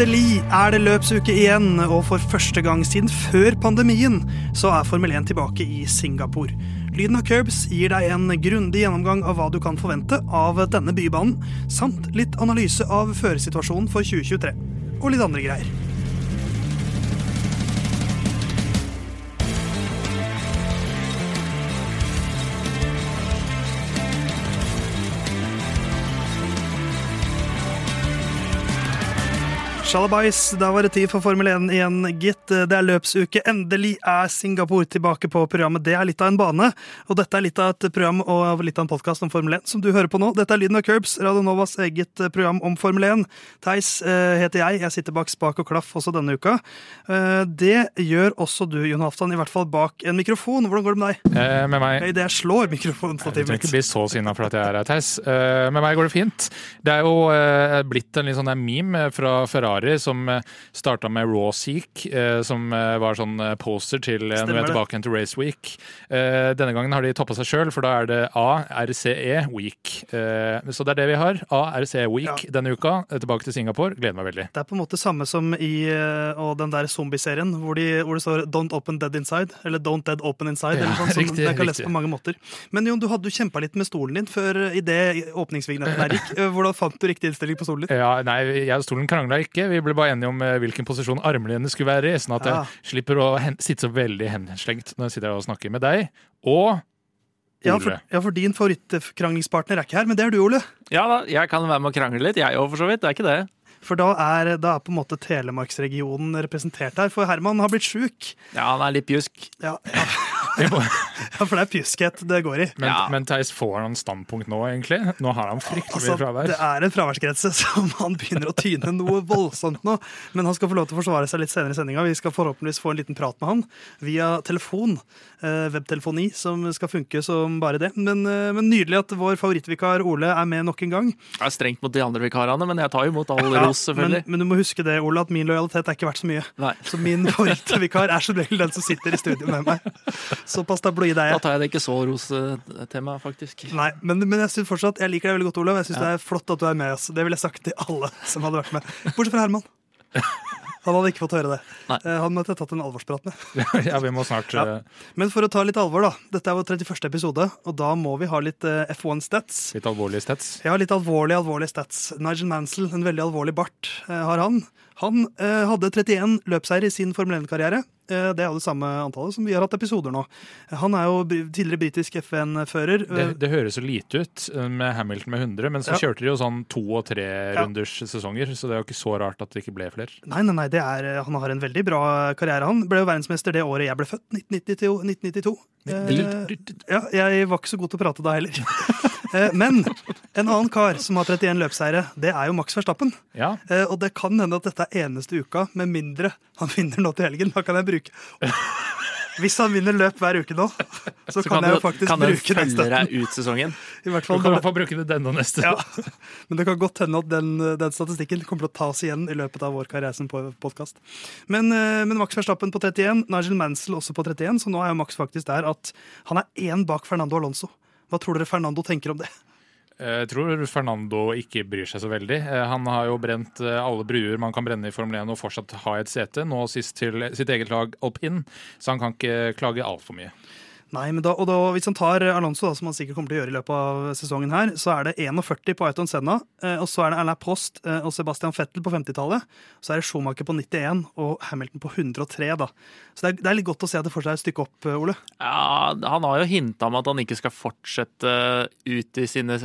Endelig er det løpsuke igjen, og for første gang siden før pandemien så er Formel 1 tilbake i Singapore. Lyden av curbs gir deg en grundig gjennomgang av hva du kan forvente av denne bybanen, samt litt analyse av førersituasjonen for 2023. Og litt andre greier. Shalabais, da var det tid for Formel 1 igjen, gitt. Det er løpsuke. Endelig er Singapore tilbake på programmet. Det er litt av en bane, og dette er litt av et program og litt av en podkast om Formel 1 som du hører på nå. Dette er Lyden av Curbs, Radio Novas eget program om Formel 1. Theis eh, heter jeg. Jeg sitter bak spak og klaff også denne uka. Eh, det gjør også du, Jon Halvdan, i hvert fall bak en mikrofon. Hvordan går det med deg? Eh, med meg Idet jeg slår mikrofonstativet Du mitt. ikke bli så sinna for at jeg er her, Theis. Eh, med meg går det fint. Det er jo eh, blitt en litt sånn meme fra Ferrari som uh, starta med Raw Seek, eh, som eh, var sånn eh, poster til uh, når vi er tilbake til Race Week. Eh, denne gangen har de toppa seg sjøl, for da er det A, RCE Week. Eh, så det er det vi har. A, Week Week denne uka. Eh, Tilbake til Singapore. Gleder meg veldig. Det er på en måte samme som i eh, og den der zombieserien hvor, de, hvor det står 'Don't open dead inside', eller 'Don't dead open inside'. Ja, eller sånn, riktig, det kan riktig. på mange måter. Men Jon, du hadde kjempa litt med stolen din før i det åpningsvignetten der gikk. Eh, Hvordan fant du riktig innstilling på stolen din? Ja, nei, jeg stolen krangla ikke. Vi ble bare enige om eh, hvilken posisjon armlenene skulle være i, sånn at Ja. jeg slipper å hen sitte så veldig henslengt når jeg sitter her og snakker med deg. Og Ja, for, ja, for din favorittkranglingspartner er ikke her, men det er du, Ole. Ja da, jeg kan være med å krangle litt, jeg òg, for så vidt. Det er ikke det. For da er, da er på en måte Telemarksregionen representert her. For Herman har blitt sjuk. Ja, han er litt pjusk. Ja, ja, ja, for det er pjuskhet det går i. Men, Ja. men Theis får han standpunkt nå, egentlig? Nå har han fryktelig Altså, mye fravær. det er en fraværsgrense som han begynner å tyne noe voldsomt nå. Men han skal få lov til å forsvare seg litt senere i sendinga. Vi skal forhåpentligvis få en liten prat med han via telefon. Eh, webtelefoni som skal funke som bare det. Men, eh, men nydelig at vår favorittvikar Ole er med nok en gang. Jeg er strengt mot de andre vikarene, men jeg tar imot all Ja, ros, selvfølgelig. Men, men du må huske det, Ole, at min lojalitet er ikke verdt så mye. Nei. Så min favorittvikar er som regel den som sitter i studio med meg. Såpass tabloid er Da tar jeg det ikke så rose-tema, faktisk. Nei, men, men jeg synes fortsatt, jeg liker deg veldig godt, Olav. Jeg synes det er flott at du er med oss. Det ville jeg sagt til alle som hadde vært med. Bortsett fra Herman. Han hadde ikke fått høre det. Nei. Eh, Han måtte jeg tatt en alvorsprat med. ja, vi må snart Ja. eh, Men for å ta litt alvor, da. Dette er vår 31. episode, og da må vi ha litt eh, F1 stats. litt alvorlige stats. Ja, litt alvorlig, alvorlige stats. Nigel Mansell, en veldig alvorlig bart, har han. Han eh, hadde 31 løpseier i sin Formel 1-karriere. Eh, det er det samme antallet som vi har hatt episoder nå. Han er jo tidligere britisk FN-fører. Det, det høres så lite ut eh, med Hamilton med 100, men så Ja. kjørte de jo sånn to- og tre-runders sesonger, så det er jo ikke så rart at det ikke ble flere. Nei, nei, nei, det er, eh, han har en veldig bra karriere. Han ble jo verdensmester det året jeg ble født, 1992. 1992. Eh, ja, jeg var ikke så god til å prate da heller. Eh, Men en annen kar som har 31 løpseiere, det er jo Max Verstappen. Ja, Eh, Og det kan hende at dette er eneste uka, med mindre han vinner nå til helgen. Da kan jeg bruke Hvis han vinner løp hver uke nå, så, Så kan, kan, jeg jo faktisk kan den bruke den støtten. ut sesongen. I hvert Du kan i hvert fall bruke det denne og neste. ja. Men det kan godt hende at den, den statistikken kommer til å tas igjen i løpet av vår karriere som podkast. Men, eh, men Max Verstappen på 31, Nigel Mansell også på 31, så nå er jo Max faktisk der at han er én bak Fernando Alonso. Hva tror dere Fernando tenker om det? Jeg tror Fernando ikke bryr seg så veldig. Eh, Han har jo brent eh, alle bruer man kan brenne i Formel 1 og fortsatt ha et sete, nå sist til sitt eget lag alpin, så han kan ikke klage altfor mye. Nei, men da, og da, Hvis han tar Alonso, da, som han sikkert kommer til å gjøre i løpet av sesongen, her, så er det 41 på Ayton Senna, eh, og så er det Alain Post eh, og Sebastian Fettel på 50-tallet. Så er det Schumacher på 91 og Hamilton på 103. da. Så det er, det er litt godt å se at det fortsatt er et stykke opp, eh, Ole. Ja, Han har jo hinta om at han ikke skal fortsette ut i sine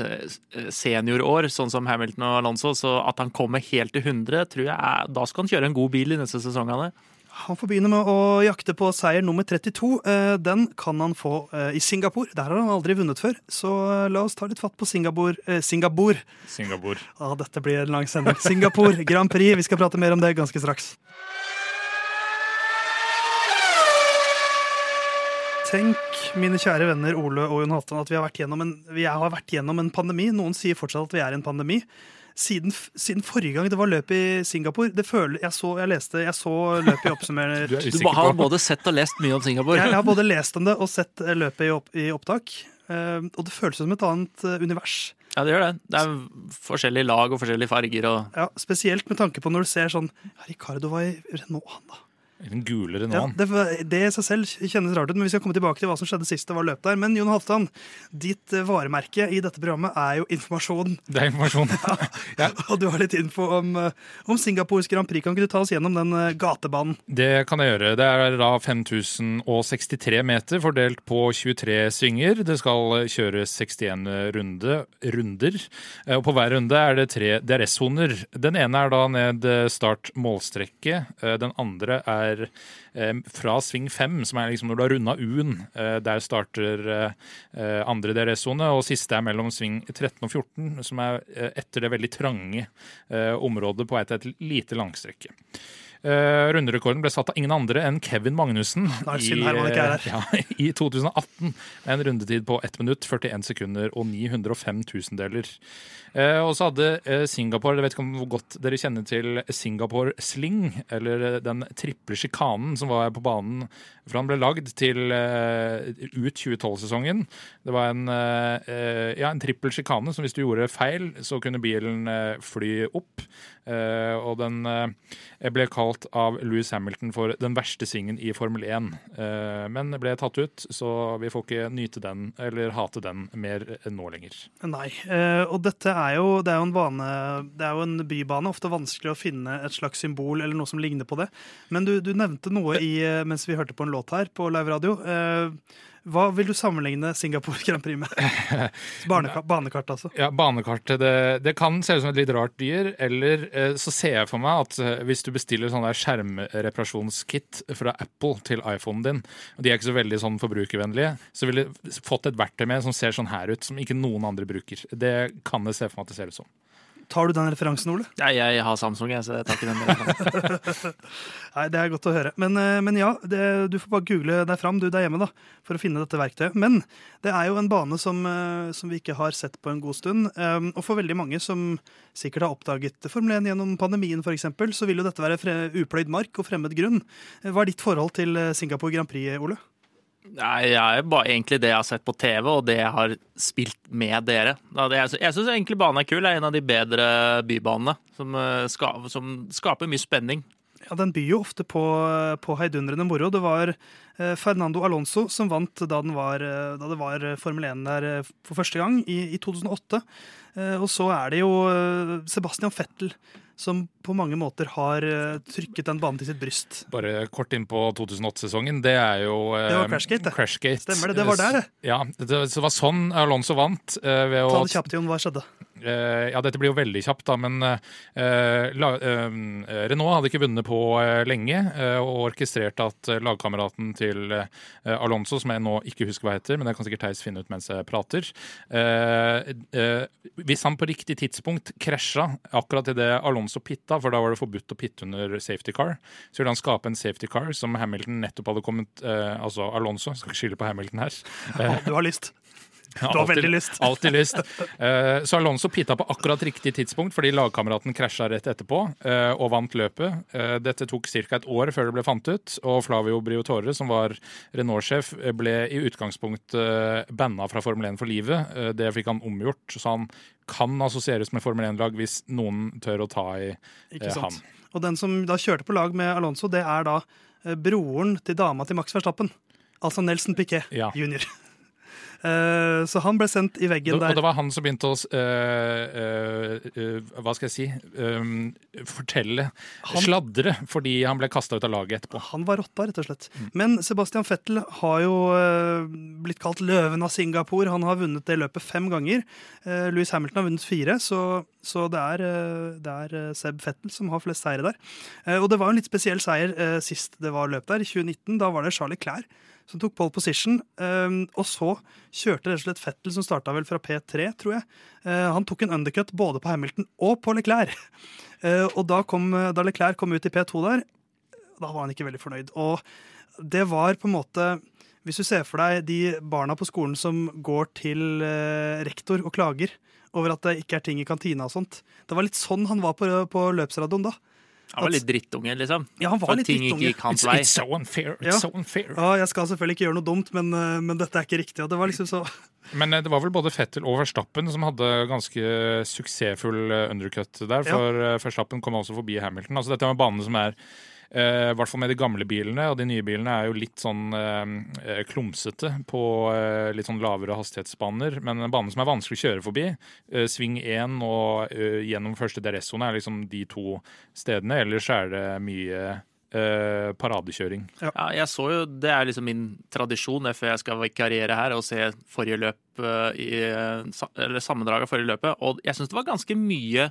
seniorår, sånn som Hamilton og Alonso. Så at han kommer helt til 100, tror jeg er, da skal han kjøre en god bil i neste sesong. Er. Han får begynne med å jakte på seier nummer 32. Eh, Den kan han få eh, i Singapore. Der har han aldri vunnet før. Så eh, la oss ta litt fatt på Singapore. eh, Singapore. Singapore. Ah, dette blir en lang sending. Singapore Grand Prix. Vi skal prate mer om det ganske straks. Tenk, mine kjære venner Ole og Jon Halvdan, at vi har vært gjennom en, vi har vært gjennom en pandemi. Noen sier fortsatt at vi er i en pandemi. Siden, siden forrige gang det var løp i Singapore det føler, jeg, så, jeg leste jeg så løpet i oppsummerer. Du Du har på både sett og lest mye om Singapore. jeg, jeg har både lest om det og sett eh, løpet i, opp, i opptak. Uh, og det føles som et annet uh, univers. Ja, det gjør det. Det er forskjellige lag og forskjellige farger. og Ja, Spesielt med tanke på når du ser sånn ja, Ricardo var i Renault, han da. Den gulere nå. Ja, det, det i seg selv kjennes rart ut, men vi skal komme tilbake til hva som skjedde sist det var løp der. Men Jon Halvdan, ditt eh, varemerke i dette programmet er jo informasjon. Det er informasjon. Ja. Og du har litt info om, eh, om Singapores Grand Prix. Kan ikke du ta oss gjennom den eh, gatebanen? Det kan jeg gjøre. Det er da 5063 meter fordelt på 23 svinger. Det skal kjøres 61 runde, runder. Og på hver runde er det tre DRS-soner. Den ene er da ned start-målstrekke. Den andre er er fra sving fem, som er liksom når du har runda U-en. Der starter andre DRS-sone, og siste er mellom sving 13 og 14, som er etter det veldig trange området på vei til et lite langstrekke. Uh, runderekorden ble satt av ingen andre enn Kevin Magnussen i, uh, ja, i 2018. Med en rundetid på 1 minutt, 41 sekunder og 905 tusendeler. Uh, og så hadde Singapore Jeg vet ikke om hvor godt dere kjenner til Singapore Sling, eller den triple sjikanen som var på banen fra han ble lagd til ut 2012-sesongen. Det var en, ja, en trippel sjikane som hvis du gjorde feil, så kunne bilen fly opp. og den ble kalt av Louis Hamilton for den verste svingen i Formel 1. Men ble tatt ut, så vi får ikke nyte den eller hate den mer nå lenger. Nei, og dette er jo, det er jo en bane Det er jo en bybane. Ofte vanskelig å finne et slags symbol eller noe som ligner på det. Men du, du nevnte noe i, mens vi hørte på en låt her på live radio. Hva vil du sammenligne Singapore Grand Prix med? Banekart, banekart altså. Ja, banekartet. Det, det, kan se ut som et litt rart dyr. Eller så ser jeg for meg at hvis du bestiller sånn der skjermreparasjonskit fra Apple til iPhonen din, og de er ikke så veldig sånn forbrukervennlige, så ville du fått et verktøy med som ser sånn her ut, som ikke noen andre bruker. Det kan jeg se for meg at det ser ut som. Tar du den referansen, Ole? Ja, jeg har Samsung, jeg, så jeg tar ikke den. Nei, Det er godt å høre. Men, men ja, det, du får bare google deg fram du der hjemme da, for å finne dette verktøyet. Men det er jo en bane som, som vi ikke har sett på en god stund. Og for veldig mange som sikkert har oppdaget Formel 1 gjennom pandemien f.eks., så vil jo dette være upløyd mark og fremmed grunn. Hva er ditt forhold til Singapore Grand Prix, Ole? Nei, Jeg er bare egentlig det jeg har sett på TV, og det jeg har spilt med dere. Jeg syns egentlig banen er kul. Det er en av de bedre bybanene som, ska, som skaper mye spenning. Ja, Den byr jo ofte på, på heidundrende moro. Det var Fernando Alonso som vant da, var, da det var Formel 1 der for første gang, i, i 2008. Og så er det jo Sebastian Fettel som på mange måter har trykket den banen til sitt bryst. Bare kort inn på 2008-sesongen. Det er jo Det var Crashgate, det. Crashgate. Stemmer det, det var der, det. Ja, det, det var sånn Alonso vant. ved å... Ta det kjapt, Jon. Hva skjedde? Uh, ja, dette blir jo veldig kjapt, da, men uh, la, uh, Renault hadde ikke vunnet på lenge og orkestrert at lagkameraten til Alonso, som jeg nå ikke husker hva heter, men det kan sikkert Theis finne ut mens jeg prater Hvis han på riktig tidspunkt krasja akkurat idet Alonso pitta, for da var det forbudt å pitte under safety car, så ville han skape en safety car som Hamilton nettopp hadde kommet Altså Alonso, jeg skal ikke skylde på Hamilton her. du har lyst. Du har alltid, veldig lyst. Alltid lyst. Uh, så Alonso pitta på akkurat riktig tidspunkt fordi lagkameraten krasja rett etterpå uh, og vant løpet. Uh, dette tok ca. et år før det ble fant ut, og Flavio Briotore, som var Renault-sjef, ble i utgangspunktet uh, banna fra Formel 1 for livet. det fikk han omgjort, så han kan assosieres med Formel 1-lag hvis noen tør å ta i ham. Og den som da kjørte på lag med Alonso, det er da broren til dama til Max Verstappen. Altså Nelson Piquet ja. jr. Uh, så han ble sendt i veggen der. Og det var han som begynte å uh, uh, Hva skal jeg si Fortelle. Han, sladre, fordi han ble kasta ut av laget etterpå. Han var rotta, rett og slett. Mm. Men Sebastian Fettel har jo blitt kalt løven av Singapore. Han har vunnet det løpet fem ganger. Louis Hamilton har vunnet fire, så, så det, er, det, er, Seb Fettel som har flest seire der. og det var en litt spesiell seier sist det var løp der, i 2019. Da var det Charlie Clair som tok pole position. og så kjørte rett og slett Fettel, som starta vel fra P3, tror jeg. han tok en undercut både på Hamilton og på Leclerc. og da, kom, da Leclerc kom ut i P2 der, da var han ikke veldig fornøyd. Og det var på en måte Hvis du ser for deg de barna på skolen som går til rektor og klager over at det ikke er ting i kantina og sånt. Det var litt sånn han var på, på løpsradioen da. Han var litt drittunge, liksom. Ja, han var For litt ting drittunge. gikk hans It's, vei. it's so unfair. It's Ja. so unfair. Ja, jeg skal selvfølgelig ikke gjøre noe dumt, men, eh, men dette er ikke riktig. Og det var liksom så Men eh, det var vel både Fettel og Verstappen som hadde ganske suksessfull eh, undercut der. For ja. Verstappen kom også forbi Hamilton. Altså Dette er en bane som er i hvert fall med de gamle bilene, og de nye bilene er jo litt sånn eh, klumsete på eh, litt sånn lavere hastighetsbaner. Men en bane som er vanskelig å kjøre forbi, eh, sving 1 og eh, gjennom første DRS-sone er liksom de to stedene. Ellers er det mye Uh, paradekjøring. Ja, jeg så jo, Det er liksom min tradisjon det, før jeg skal vikariere her, å se forrige løp eh, i, eller sammendrag av forrige løpet. Og jeg syns det var ganske mye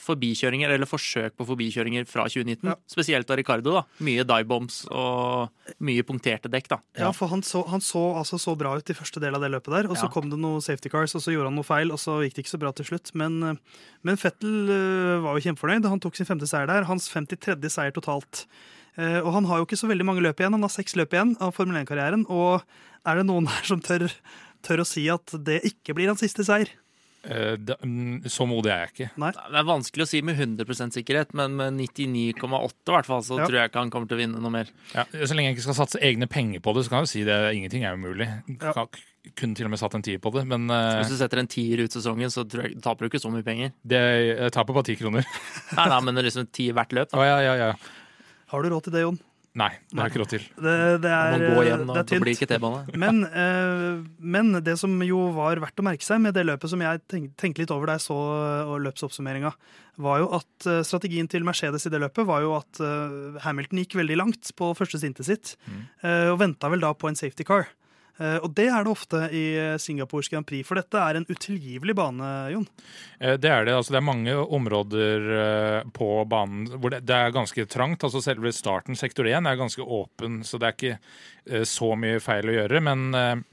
forbikjøringer, eller forsøk på forbikjøringer fra 2019. Ja. Spesielt av Ricardo. da. Mye dive-bombs og mye punkterte dekk. da. Ja, for han så, han så altså så bra ut i første del av det løpet der, og så Ja. kom det noen safety cars, og så gjorde han noe feil, og så gikk det ikke så bra til slutt. Men, men Fettel eh, var jo kjempefornøyd. Han tok sin femte seier der. Hans 53. seier totalt. Eh, Og han har jo ikke så veldig mange løp igjen. Han har seks løp igjen av Formel 1-karrieren. Og er det noen her som tør, tør å si at det ikke blir hans siste seier? Eh, da- mm, så modig er jeg ikke. Nei. Det er vanskelig å si med 100% sikkerhet, men med 99,8 i hvert fall, så Ja. tror jeg ikke han kommer til å vinne noe mer. Ja, så lenge jeg ikke skal satse egne penger på det, så kan jeg jo si det. Ingenting er umulig. Ja. Kunne til og med satt en tier på det, men eh, Hvis du setter en tier ut sesongen, så tror jeg, taper du ikke så mye penger. det, jeg taper bare ti kroner. Nei, nei, men det er liksom ti hvert løp. Da. Oh, ja, ja, ja. Har du råd til det, Jon? Nei, det har jeg ikke råd til. Det, det er, hjem, det er tynt. ikke Men, eh, men det som jo var verdt å merke seg med det løpet som jeg tenk, tenkte litt over da jeg så eh, løpsoppsummeringa, var jo at eh, strategien til Mercedes i det løpet var jo at eh, Hamilton gikk veldig langt på første sintet sitt, eh, og venta vel da på en safety car. Eh, og det er det ofte i eh, Singapores Grand Prix, for dette er en utilgivelig bane, Jon. Eh, Det er det. altså Det er mange områder på banen hvor det, det er ganske trangt. altså Selve starten, sektor 1, er ganske åpen, så det er ikke så mye feil å gjøre. Men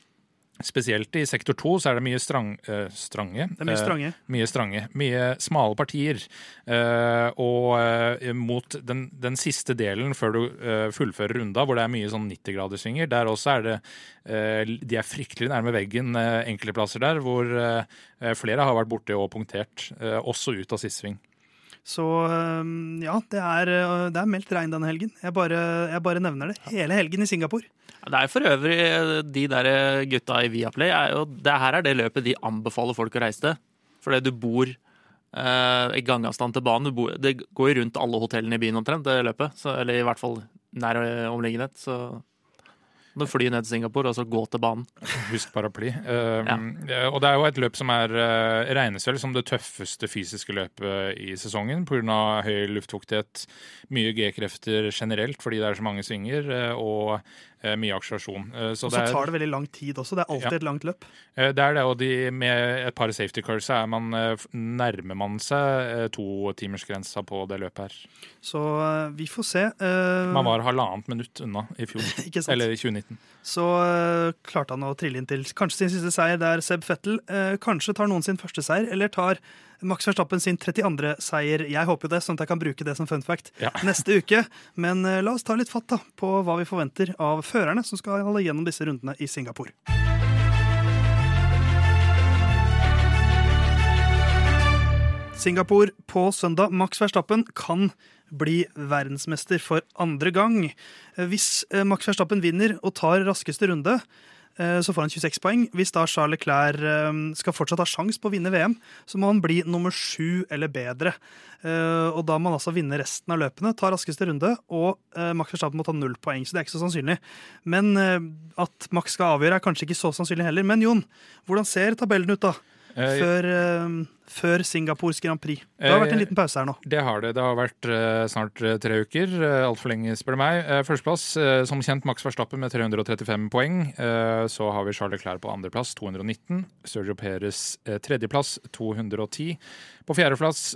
spesielt i sektor 2 så er det mye strang, eh, strange. Det er mye strange. strange. Mye strange. Mye smale partier. Eh, og eh, mot den, den siste delen før du eh, fullfører runda, hvor det er mye sånn 90-graderssvinger, der også er det eh, De er fryktelig nærme veggen eh, enkelte plasser der, hvor eh, flere har vært borte og punktert, eh, også ut av siste sving. Så eh, ja, det er, eh, det er meldt regn denne helgen. Jeg bare, jeg bare nevner det. Hele helgen i Singapore. Det er for øvrig de der gutta i Viaplay er jo, Det her er det løpet de anbefaler folk å reise til. Fordi du bor eh, i gangavstand til banen. Du bor, det går jo rundt alle hotellene i byen omtrent, det løpet. Så, eller i hvert fall nær eh, omliggenhet. Så du fly ned til Singapore og så gå til banen. Husk paraply. ja. Og det er jo et løp som er eh, regnes vel som det tøffeste fysiske løpet i sesongen pga. høy luftfuktighet, mye G-krefter generelt fordi det er så mange svinger, eh, og eh, mye akselerasjon. Eh, Så Og det så tar det veldig lang tid også. Det er alltid Ja. et langt løp. eh, det er det, og de, med et par safety cars er man, eh, nærmer man seg eh, totimersgrensa på det løpet her. Så eh, vi får se. Eh, Man var halvannet minutt unna i fjor. Eller i 2019. Så eh, klarte han å trille inn til kanskje sin siste seier der Seb Fettel eh, kanskje tar noen sin første seier, eller tar Max Verstappen sin 32. seier. Jeg håper jo det, sånn at jeg kan bruke det som fun fact Ja. neste uke. Men eh, la oss ta litt fatt da, på hva vi forventer av førerne som skal holde gjennom disse rundene i Singapore. Singapore på søndag. Max Verstappen kan bli verdensmester for andre gang. Hvis eh, Max Verstappen vinner og tar raskeste runde, så får han 26 poeng. Hvis da Charles Leclerc eh, skal fortsatt ha sjanse på å vinne VM, så må han bli nummer sju eller bedre. Eh, Og da må han altså vinne resten av løpene, ta raskeste runde, og eh, Max Verstappen må ta null poeng, så det er ikke så sannsynlig. Men eh, at Max skal avgjøre, er kanskje ikke så sannsynlig heller. Men Jon, hvordan ser tabellen ut da? Eh, Før, eh, før Singapores Grand Prix. Det har vært en Eh, liten pause her nå. Det har det. Det har vært eh, snart eh, tre uker. Altfor lenge, spør du meg. Førsteplass, som kjent, Max Verstappen med 335 poeng. Så har vi Charles Clair på andreplass, 219. Sergio Perez tredjeplass, 210. På fjerdeplass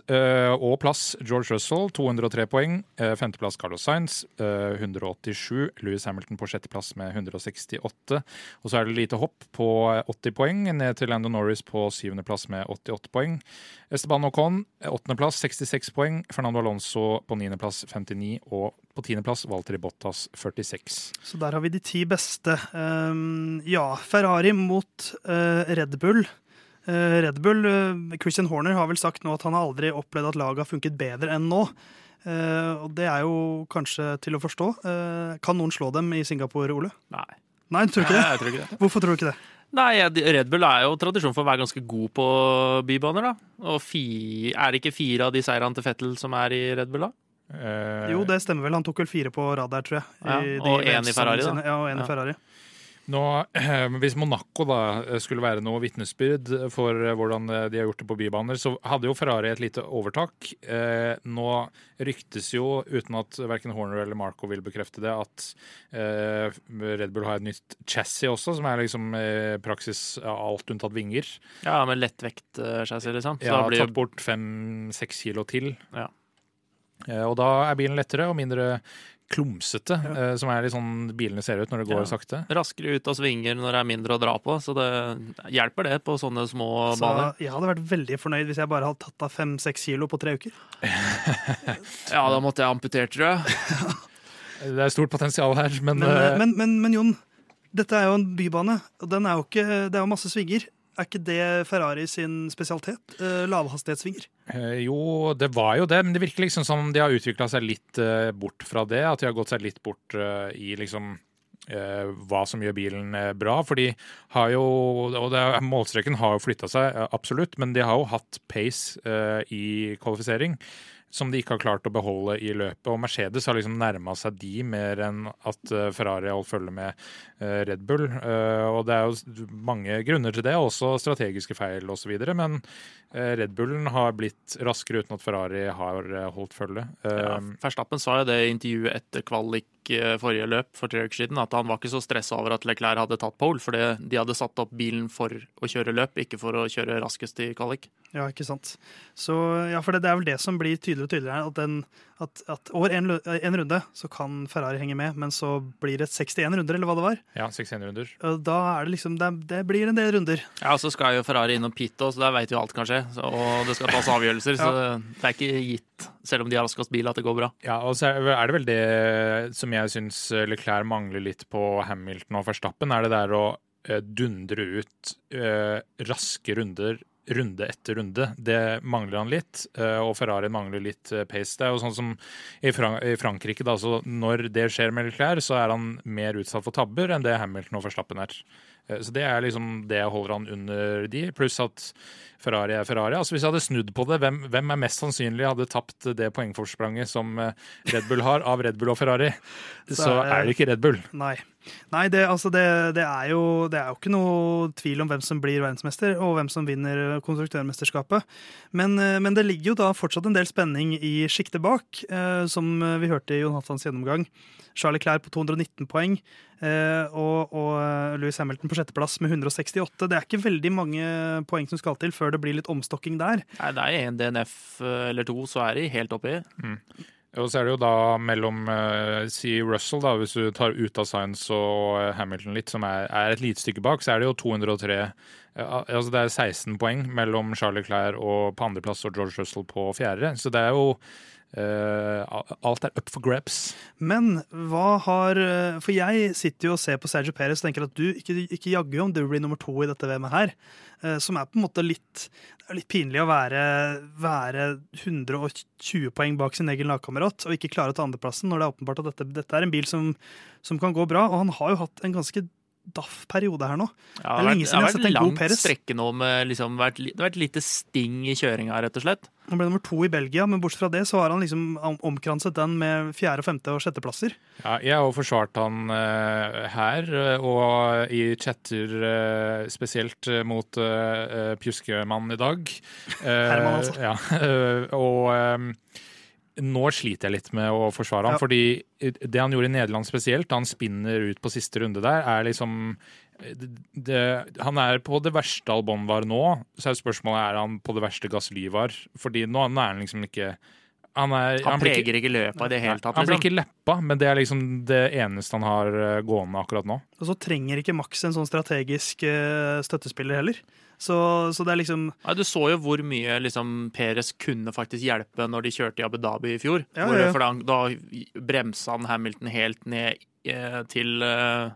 og plass George Russell, 203 poeng. Femteplass Carlos Sainz, eh, 187. Louis Hamilton på sjetteplass med 168. Og så er det lite hopp på eh, 80 poeng, ned til Lando Norris på syvendeplass med 88 poeng. Esteban Ocon, åttendeplass, 66 poeng. Fernando Alonso på niendeplass, 59. Og på tiendeplass Valtri Bottas, 46. Så der har vi de ti beste. Um, ja, Ferrari mot uh, Red Bull. Eh, Red Bull, eh, Christian Horner har vel sagt nå at han har aldri opplevd at laget har funket bedre enn nå. Eh, og det er jo kanskje til å forstå. Eh, kan noen slå dem i Singapore, Ole? Nei. Nei, tror ikke det. Nei, jeg tror ikke det. Hvorfor tror du ikke det? Nei, Red Bull er jo tradisjon for å være ganske god på bybaner, da. Og fi, er det ikke fire av de seirene til Fettel som er i Red Bull, da? Eh, Jo, det stemmer vel. Han tok vel fire på rad der, tror jeg. Ja, og en i Ferrari, da. Ja, og en Ja. i Ferrari. Nå, hvis Monaco da skulle være noe vitnesbyrd for hvordan de har gjort det på bybaner, så hadde jo Ferrari et lite overtak. Eh, nå ryktes jo, uten at verken Horner eller Marco vil bekrefte det, at eh, Red Bull har et nytt chassis også, som er liksom eh, praksis alt unntatt vinger. Ja, med lettvektsjassi, liksom. Så Ja, blir tatt bort fem-seks kilo til. Ja. Eh, og da er bilen lettere og mindre klumsete, ja. som er litt sånn bilene ser ut når det går Ja. sakte. raskere ut av svinger når det er mindre å dra på. Så det hjelper det på sånne små Så baner. jeg hadde vært veldig fornøyd hvis jeg bare hadde tatt av fem-seks kilo på tre uker. Ja, da måtte jeg amputert, tror jeg. Det er stort potensial her, men, Men, eh, men, men, men Jon, dette er jo en bybane, og den er jo ikke, det er jo masse svinger. Er ikke det Ferrari sin spesialitet? Eh, lavhastighetssvinger. Eh, Jo, det var jo det, men det virker liksom som de har utvikla seg litt eh, bort fra det. At de har gått seg litt bort eh, i liksom eh, hva som gjør bilen eh, bra. For de har jo Og det målstreken har jo flytta seg, absolutt, men de har jo hatt pace i kvalifisering. Som de ikke har klart å beholde i løpet. Og Mercedes har liksom nærma seg de mer enn at eh, Ferrari holdt følge med eh, Red Bull. Eh, Og det er jo mange grunner til det, også strategiske feil osv. Men Red Bullen har blitt raskere uten at Ferrari har holdt følge. Ja, Verstappen sa jo det i intervjuet etter kvalik forrige løp for tre uker siden, at han var ikke så stressa over at Leclerc hadde tatt pole, fordi de hadde satt opp bilen for å kjøre løp, ikke for å kjøre raskest i kvalik. Ja, ikke sant. Så, ja, for det, det er vel det som blir tydeligere og tydeligere. At, den, at, at over en, runde så kan Ferrari henge med, men så blir det 61 runder, eller hva det var. ja, 61 runder. Og Da er det liksom Det, det blir en del runder. Ja, Så skal jo Ferrari inn og pitte, så der vet jo alt kan skje. Og det skal tas avgjørelser, så det er ikke gitt, selv om de har raskest bil, at det går bra. Ja, og så er er det vel det som jeg syns Leclerc mangler litt på Hamilton og Verstappen, er det der å eh, dundre ut eh, raske runder runde etter runde. Det mangler han litt, eh, og Ferrari mangler litt eh, pace. Det er jo sånn som i, Fran i Frankrike, da, så når det skjer med Leclerc, så er han mer utsatt for tabber enn det Hamilton og Verstappen er. Eh, Så det er liksom det jeg holder han under de, pluss at Ferrari er Ferrari. Altså Hvis jeg hadde snudd på det, hvem, hvem er mest sannsynlig hadde tapt det poengforspranget som Red Bull har, av Red Bull og Ferrari? Så Så er det ikke Red Bull. Nei. Nei, det, altså det, det, er jo, det er jo ikke noe tvil om hvem som blir verdensmester, og hvem som vinner konstruktørmesterskapet. Men, eh, men det ligger jo da fortsatt en del spenning i sjiktet bak, eh, som vi hørte i Jon Hattans gjennomgang. Charlie Clair på 219 poeng, eh, og, og eh, Louis Hamilton på sjetteplass med 168. Det er ikke veldig mange poeng som skal til før det blir litt omstokking der. Nei, det er en DNF eller to, så er de helt oppi. Og så er det jo da mellom uh, si Russell, da, hvis du tar ut av Science og eh, Hamilton litt, som er, er et lite stykke bak, så er det jo 203 uh, Altså det er 16 poeng mellom Charlie Clair og på andreplass og George Russell på fjerde. Så det er jo al- Alt er up for grabs. Men hva har eh, For jeg sitter jo og ser på Sergio Perez og tenker at du ikke, ikke jaggu om du blir nummer to i dette VM-et her. Uh, Som er på en måte litt litt pinlig å være, være 120 poeng bak sin egen lagkamerat og ikke klare å ta andreplassen når det er åpenbart at dette, dette er en bil som, som kan gå bra. Og han har jo hatt en ganske daff periode her nå. Ja, Det er lenge siden jeg har sett en god langt strekke nå med liksom vært, Det har vært lite sting i kjøringa, rett og slett. Han ble nummer to i Belgia, men bortsett fra det så har han liksom omkranset den med fjerde-, femte- og sjetteplasser. Ja, jeg har jo forsvart han uh, her, eh, og i chatter uh, spesielt mot uh, Pjuskemannen i dag. Eh, Herman, altså. Ja, og nå sliter jeg litt med å forsvare han, Ja. fordi det han gjorde i Nederland spesielt, da han spinner ut på siste runde der, er liksom det, det, han er på det verste Albon var nå, så er spørsmålet er han på det verste Gasly var. Fordi nå er han liksom ikke Han, er, Han, blir ikke- preger ikke løpet i det hele tatt. han blir Liksom. ikke leppa, men det er liksom det eneste han har eh, gående akkurat nå. Og så trenger ikke Max en sånn strategisk eh, støttespiller heller. Så, så det er liksom Ja, du så jo hvor mye liksom, Peres kunne faktisk hjelpe når de kjørte i Abu Dhabi i fjor. Ja, hvor, ja, hvor, For da, da bremsa han Hamilton helt ned eh, til, eh,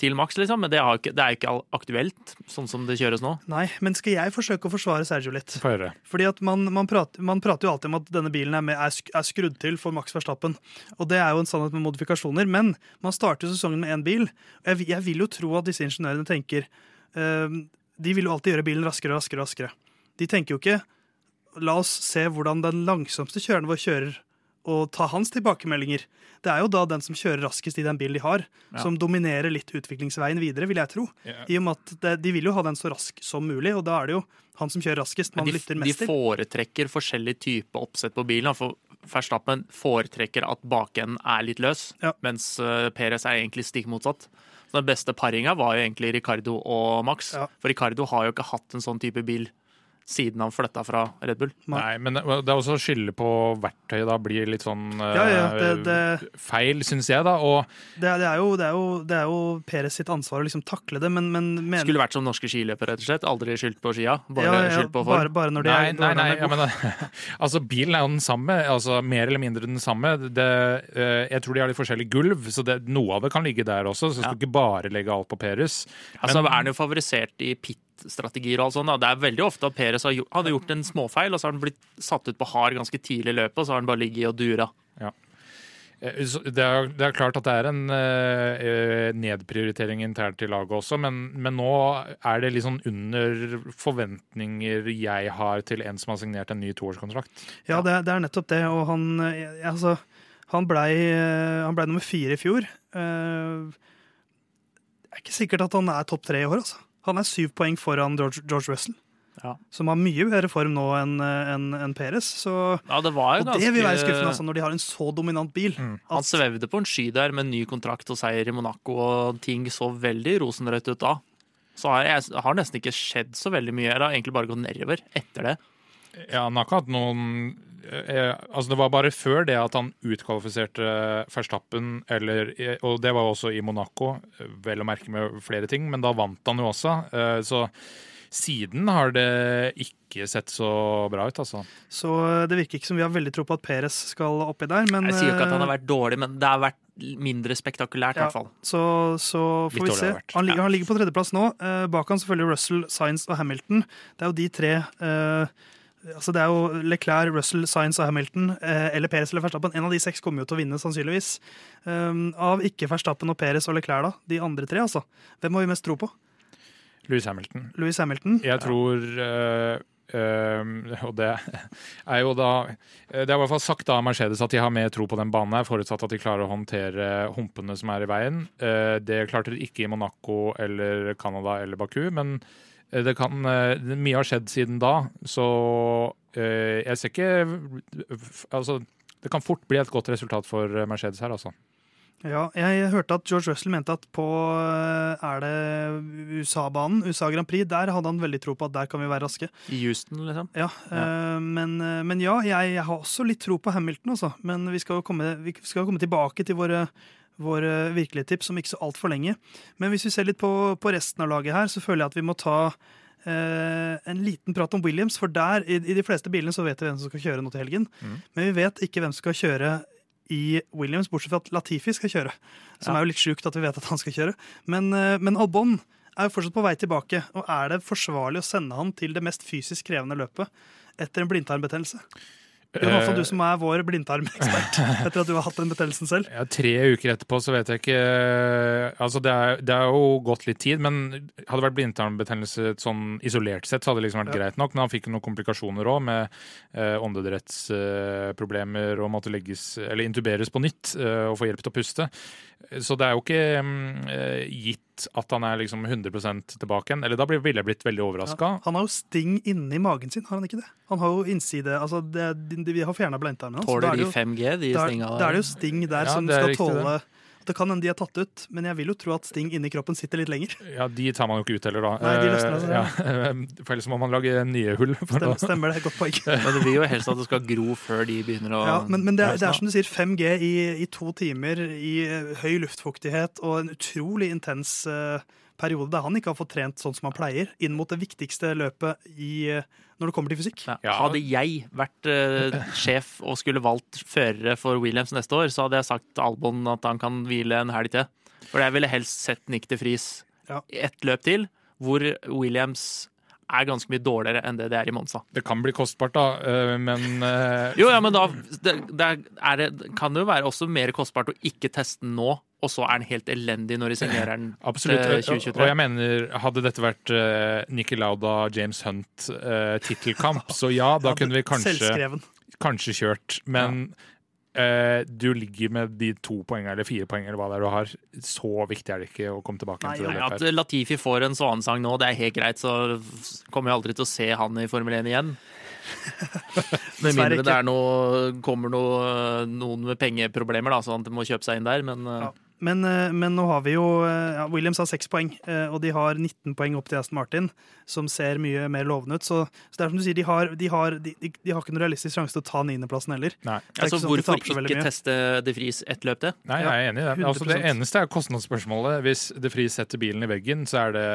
til maks, liksom. Men det er jo ikke, ikke aktuelt, sånn som det kjøres nå. Nei, men skal jeg forsøke å forsvare Sergio litt? For. Fordi at man, man, prater, man, prater, jo alltid om at denne bilen er, med, er, er, skrudd til for Max Verstappen. Og det er jo en sannhet med modifikasjoner. Men man starter sesongen med én bil. Og jeg, jeg, vil jo tro at disse ingeniørene tenker uh, De vil jo alltid gjøre bilen raskere og raskere og raskere. De tenker jo ikke La oss se hvordan den langsomste kjøreren vår kjører og ta hans tilbakemeldinger. Det er jo da den som kjører raskest i den bilen de har, ja. som dominerer litt utviklingsveien videre, vil jeg tro. Yeah. I og med at det, De vil jo ha den så rask som mulig, og da er det jo han som kjører raskest man de, lytter mest til. De foretrekker forskjellig type oppsett på bilen. For Verstappen foretrekker at bakenden er litt løs, ja. mens uh, Perez er egentlig stikk motsatt. Så Den beste paringa var jo egentlig Ricardo og Max. Ja. For Ricardo har jo ikke hatt en sånn type bil siden han flytta fra Red Bull. Nei, men det er også å skylde på verktøyet da blir litt sånn ja, ja, det, eh, det, feil, syns jeg, da. Og det, det, er jo, det, er jo, det er jo Peres sitt ansvar å liksom takle det, men, men mener... Skulle vært som norske skiløpere, rett og slett. Aldri skyldt på skia. Bare ja, skyldt på form. Bare, bare, når de nei, er, nei, nei, ja, men, altså, bilen er jo den samme. Altså, mer eller mindre den samme. Uh, jeg tror de har litt forskjellig gulv, så noe av det kan ligge der også. Så skal ja. ikke bare legge alt på Peres. Altså, men, er han jo favorisert i pit strategier og alt sånt. Det er veldig ofte at Peres har gjort, hadde gjort en småfeil, og så har han blitt satt ut på hard ganske tidlig i løpet, og så har han bare ligget og dura. Ja. Eh, det er, det er, klart at det er en uh, nedprioritering internt i laget også, men, men, nå er det litt sånn under forventninger jeg har til en som har signert en ny toårskontrakt. Ja, det, det, er nettopp det, og han altså, han blei ble nummer fire i fjor. Uh, det er ikke sikkert at han er topp tre i år, altså. Han er syv poeng foran George, George Russell. Ja. Som har mye bedre form nå enn en, en Peres. Så, ja, det og ganske... det vil være skuffende altså, når de har en så dominant bil. Mm. Han svevde på en sky der med ny kontrakt og seier i Monaco, og ting så veldig rosenrødt ut da. Så har jeg har nesten ikke skjedd så veldig mye. Det har egentlig bare gått nedover etter det. Ja, han har ikke hatt noen eh, Altså, det var bare før det at han utkvalifiserte Verstappen, eller Og det var også i Monaco, vel å merke med flere ting, men da vant han jo også. Eh, så siden har det ikke sett så bra ut, altså. Så eh, det virker ikke som vi har veldig tro på at Peres skal oppi der, men Jeg sier jo ikke at han har vært dårlig, men det har vært mindre spektakulært, i ja, hvert fall. Så, så får vi se. Han, ligger, han ligger på tredjeplass nå. bak han selvfølgelig Russell, Science og Hamilton. Det er jo de tre uh, altså Det er jo Leclerc, Russell, Science og Hamilton eh, eller Perez eller Verstappen. En av de seks kommer jo til å vinne, sannsynligvis. Um, av ikke Verstappen og Perez og Leclerc, da. De andre tre, altså. Hvem har vi mest tro på? Louis Hamilton. Louis Hamilton. Jeg tror ja. uh, Og det er jo da Det er i hvert fall sagt av Mercedes at de har mer tro på den banen, her, forutsatt at de klarer å håndtere humpene som er i veien. Uh, det klarte de ikke i Monaco eller Canada eller Baku, men Eh, kan, eh, mye har skjedd siden da, så eh, jeg ser ikke Altså, det kan fort bli et godt resultat for Mercedes her, altså. Ja, jeg hørte at George Russell mente at på er det USA-banen, USA Grand Prix, der hadde han veldig tro på at der kan vi være raske. I Houston, liksom? Ja, ja. Men, men, ja, jeg, jeg, har også litt tro på Hamilton, altså. Men vi skal jo komme, vi skal komme tilbake til våre våre virkelige tips om ikke så altfor lenge. Men hvis vi ser litt på, på, resten av laget her, så føler jeg at vi må ta eh, en liten prat om Williams. For der, i, i, de fleste bilene, så vet vi hvem som skal kjøre nå til helgen. Mm. Men vi vet ikke hvem som skal kjøre i Williams, bortsett fra at Latifi skal kjøre. Som ja. er jo litt sjukt at vi vet at han skal kjøre. Men, eh, men Albon er jo fortsatt på vei tilbake. Og er det forsvarlig å sende han til det mest fysisk krevende løpet etter en blindtarmbetennelse? I hvert fall du som er vår blindtarmekspert, etter at du har hatt den betennelsen selv. Ja, Tre uker etterpå så vet jeg ikke Altså, det er, det er jo gått litt tid, men hadde det vært blindtarmbetennelse sånn isolert sett, så hadde det liksom vært ja. greit nok. Men han fikk jo noen komplikasjoner òg, med eh, åndedrettsproblemer eh, og måtte legges, eller intuberes på nytt eh, og få hjelp til å puste. Så det er jo ikke mm, at han er liksom 100 tilbake igjen. Eller da ville jeg blitt veldig overraska. Ja, han har jo sting inni magen sin, har han ikke det? Han har jo innside altså det, de, de, Vi har fjerna blindtarmen hans. Tåler de 5G, de stinga? Da er det jo sting der ja, som skal tåle det. Det kan hende de er tatt ut, men jeg vil jo tro at sting inni kroppen sitter litt lenger. Ja, De tar man jo ikke ut heller, da. Nei, de løsner altså, ja. For ellers må man lage nye hull. Stemmer, stemmer, det. Godt poeng. men det vil jo helst at det skal gro før de begynner å Ja, Men, men det, er, det, er, som du sier, 5G i, i, to timer i eh, høy luftfuktighet og en utrolig intens uh, periode der han ikke har fått trent sånn som han pleier, inn mot det viktigste løpet i, når det kommer til fysikk. Ja. Hadde jeg vært uh, sjef og skulle valgt førere for Williams neste år, så hadde jeg sagt til Albon at han kan hvile en helg til. For jeg ville helst sett Nick de Vries Ja. ett løp til, hvor Williams er ganske mye dårligere enn det det er i Monza. Det kan bli kostbart, da, eh, men eh, Jo, ja, men da det, det er kan det jo være også mer kostbart å ikke teste nå, og så er den helt elendig når de signerer den Absolutt. til Og- 2023. Og jeg mener, hadde dette vært uh, Nikki Lauda, James Hunt-tittelkamp, så ja, da kunne vi kanskje, kanskje kjørt. Men uh, du ligger med de to poengene eller fire poengene eller hva det er du har. Så viktig er det ikke å komme tilbake Nei, til Nei, det. At. Latifi får en svanesang nå, det er helt greit, så kommer jeg aldri til å se han i Formel 1 igjen. Med mindre det er noe, kommer noe, noen med pengeproblemer, da, så han må kjøpe seg inn der. Men eh, Ja. Men, eh, men nå har vi jo eh, ja, Williams har seks poeng, eh, og de har 19 poeng opp til Aston Martin, som ser mye mer lovende ut. Så, så det er som du sier, de har, de har, de, de, de har ikke noen realistisk sjanse til å ta niendeplassen heller. Nei. Altså, sånn hvorfor ikke mye. teste De Vries ett løp til? Nei, jeg er enig i det. Altså, det eneste er kostnadsspørsmålet. Hvis De Vries setter bilen i veggen, så er det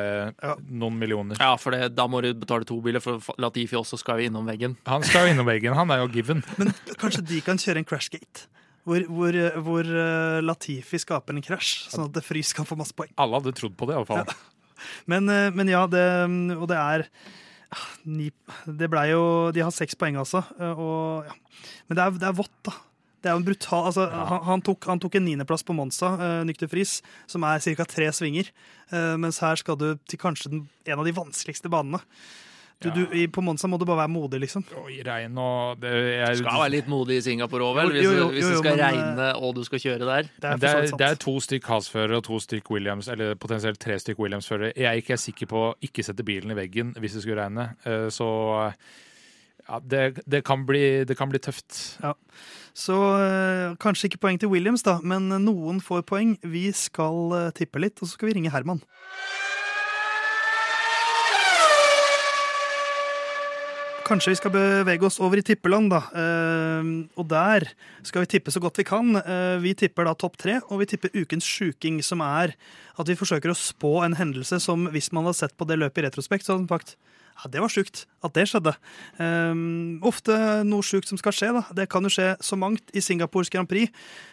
Ja. noen millioner. Ja, for det, da må du betale to biler, for Latifi også skal jo innom veggen. Han skal jo innom veggen. Han er jo given. Men kanskje de kan kjøre en crashgate? Hvor, hvor, hvor eh, Latifi skaper en krasj, sånn at Frys kan få masse poeng. Alle hadde trodd på det, iallfall. Men, eh, men ja, det, og det er ah, ni, Det blei jo De har seks poeng, altså. eh, Og, ja. Men det er, det er vått, da. Det er jo en brutal altså, han, han, tok, han tok en niendeplass på Monza, uh, Nykter Friis, som er ca. tre svinger. Eh, mens her skal du til kanskje den, en av de vanskeligste banene. Du, Ja. du, på Monsa må du bare være modig, liksom. Oi, regn og det, jeg, Du skal være litt modig i Singapore òg, vel? Hvis, jo, jo, hvis det skal men, eh, regne og du skal kjøre der. Det er, det, er, det er to stykk Haas-førere og to stykk Williams, eller potensielt tre stykk Williams-førere. Jeg er ikke sikker på å ikke sette bilen i veggen hvis det skulle regne. Eh, Så ja, det, det, kan bli, det kan bli tøft. Så eh, kanskje ikke poeng til Williams, da, men noen får poeng. Vi skal eh, tippe litt, og så skal vi ringe Herman. Kanskje vi skal bevege oss over i tippeland, da. Eh, og der skal vi tippe så godt vi kan. Eh, vi tipper da topp tre, og vi tipper ukens sjuking, som er at vi forsøker å spå en hendelse som hvis man hadde sett på det løpet i retrospekt, så hadde man sagt ja, det var sjukt at det skjedde. Um, ofte noe sjukt som skal skje. da. Det kan jo skje så mangt i Singapores Grand Prix.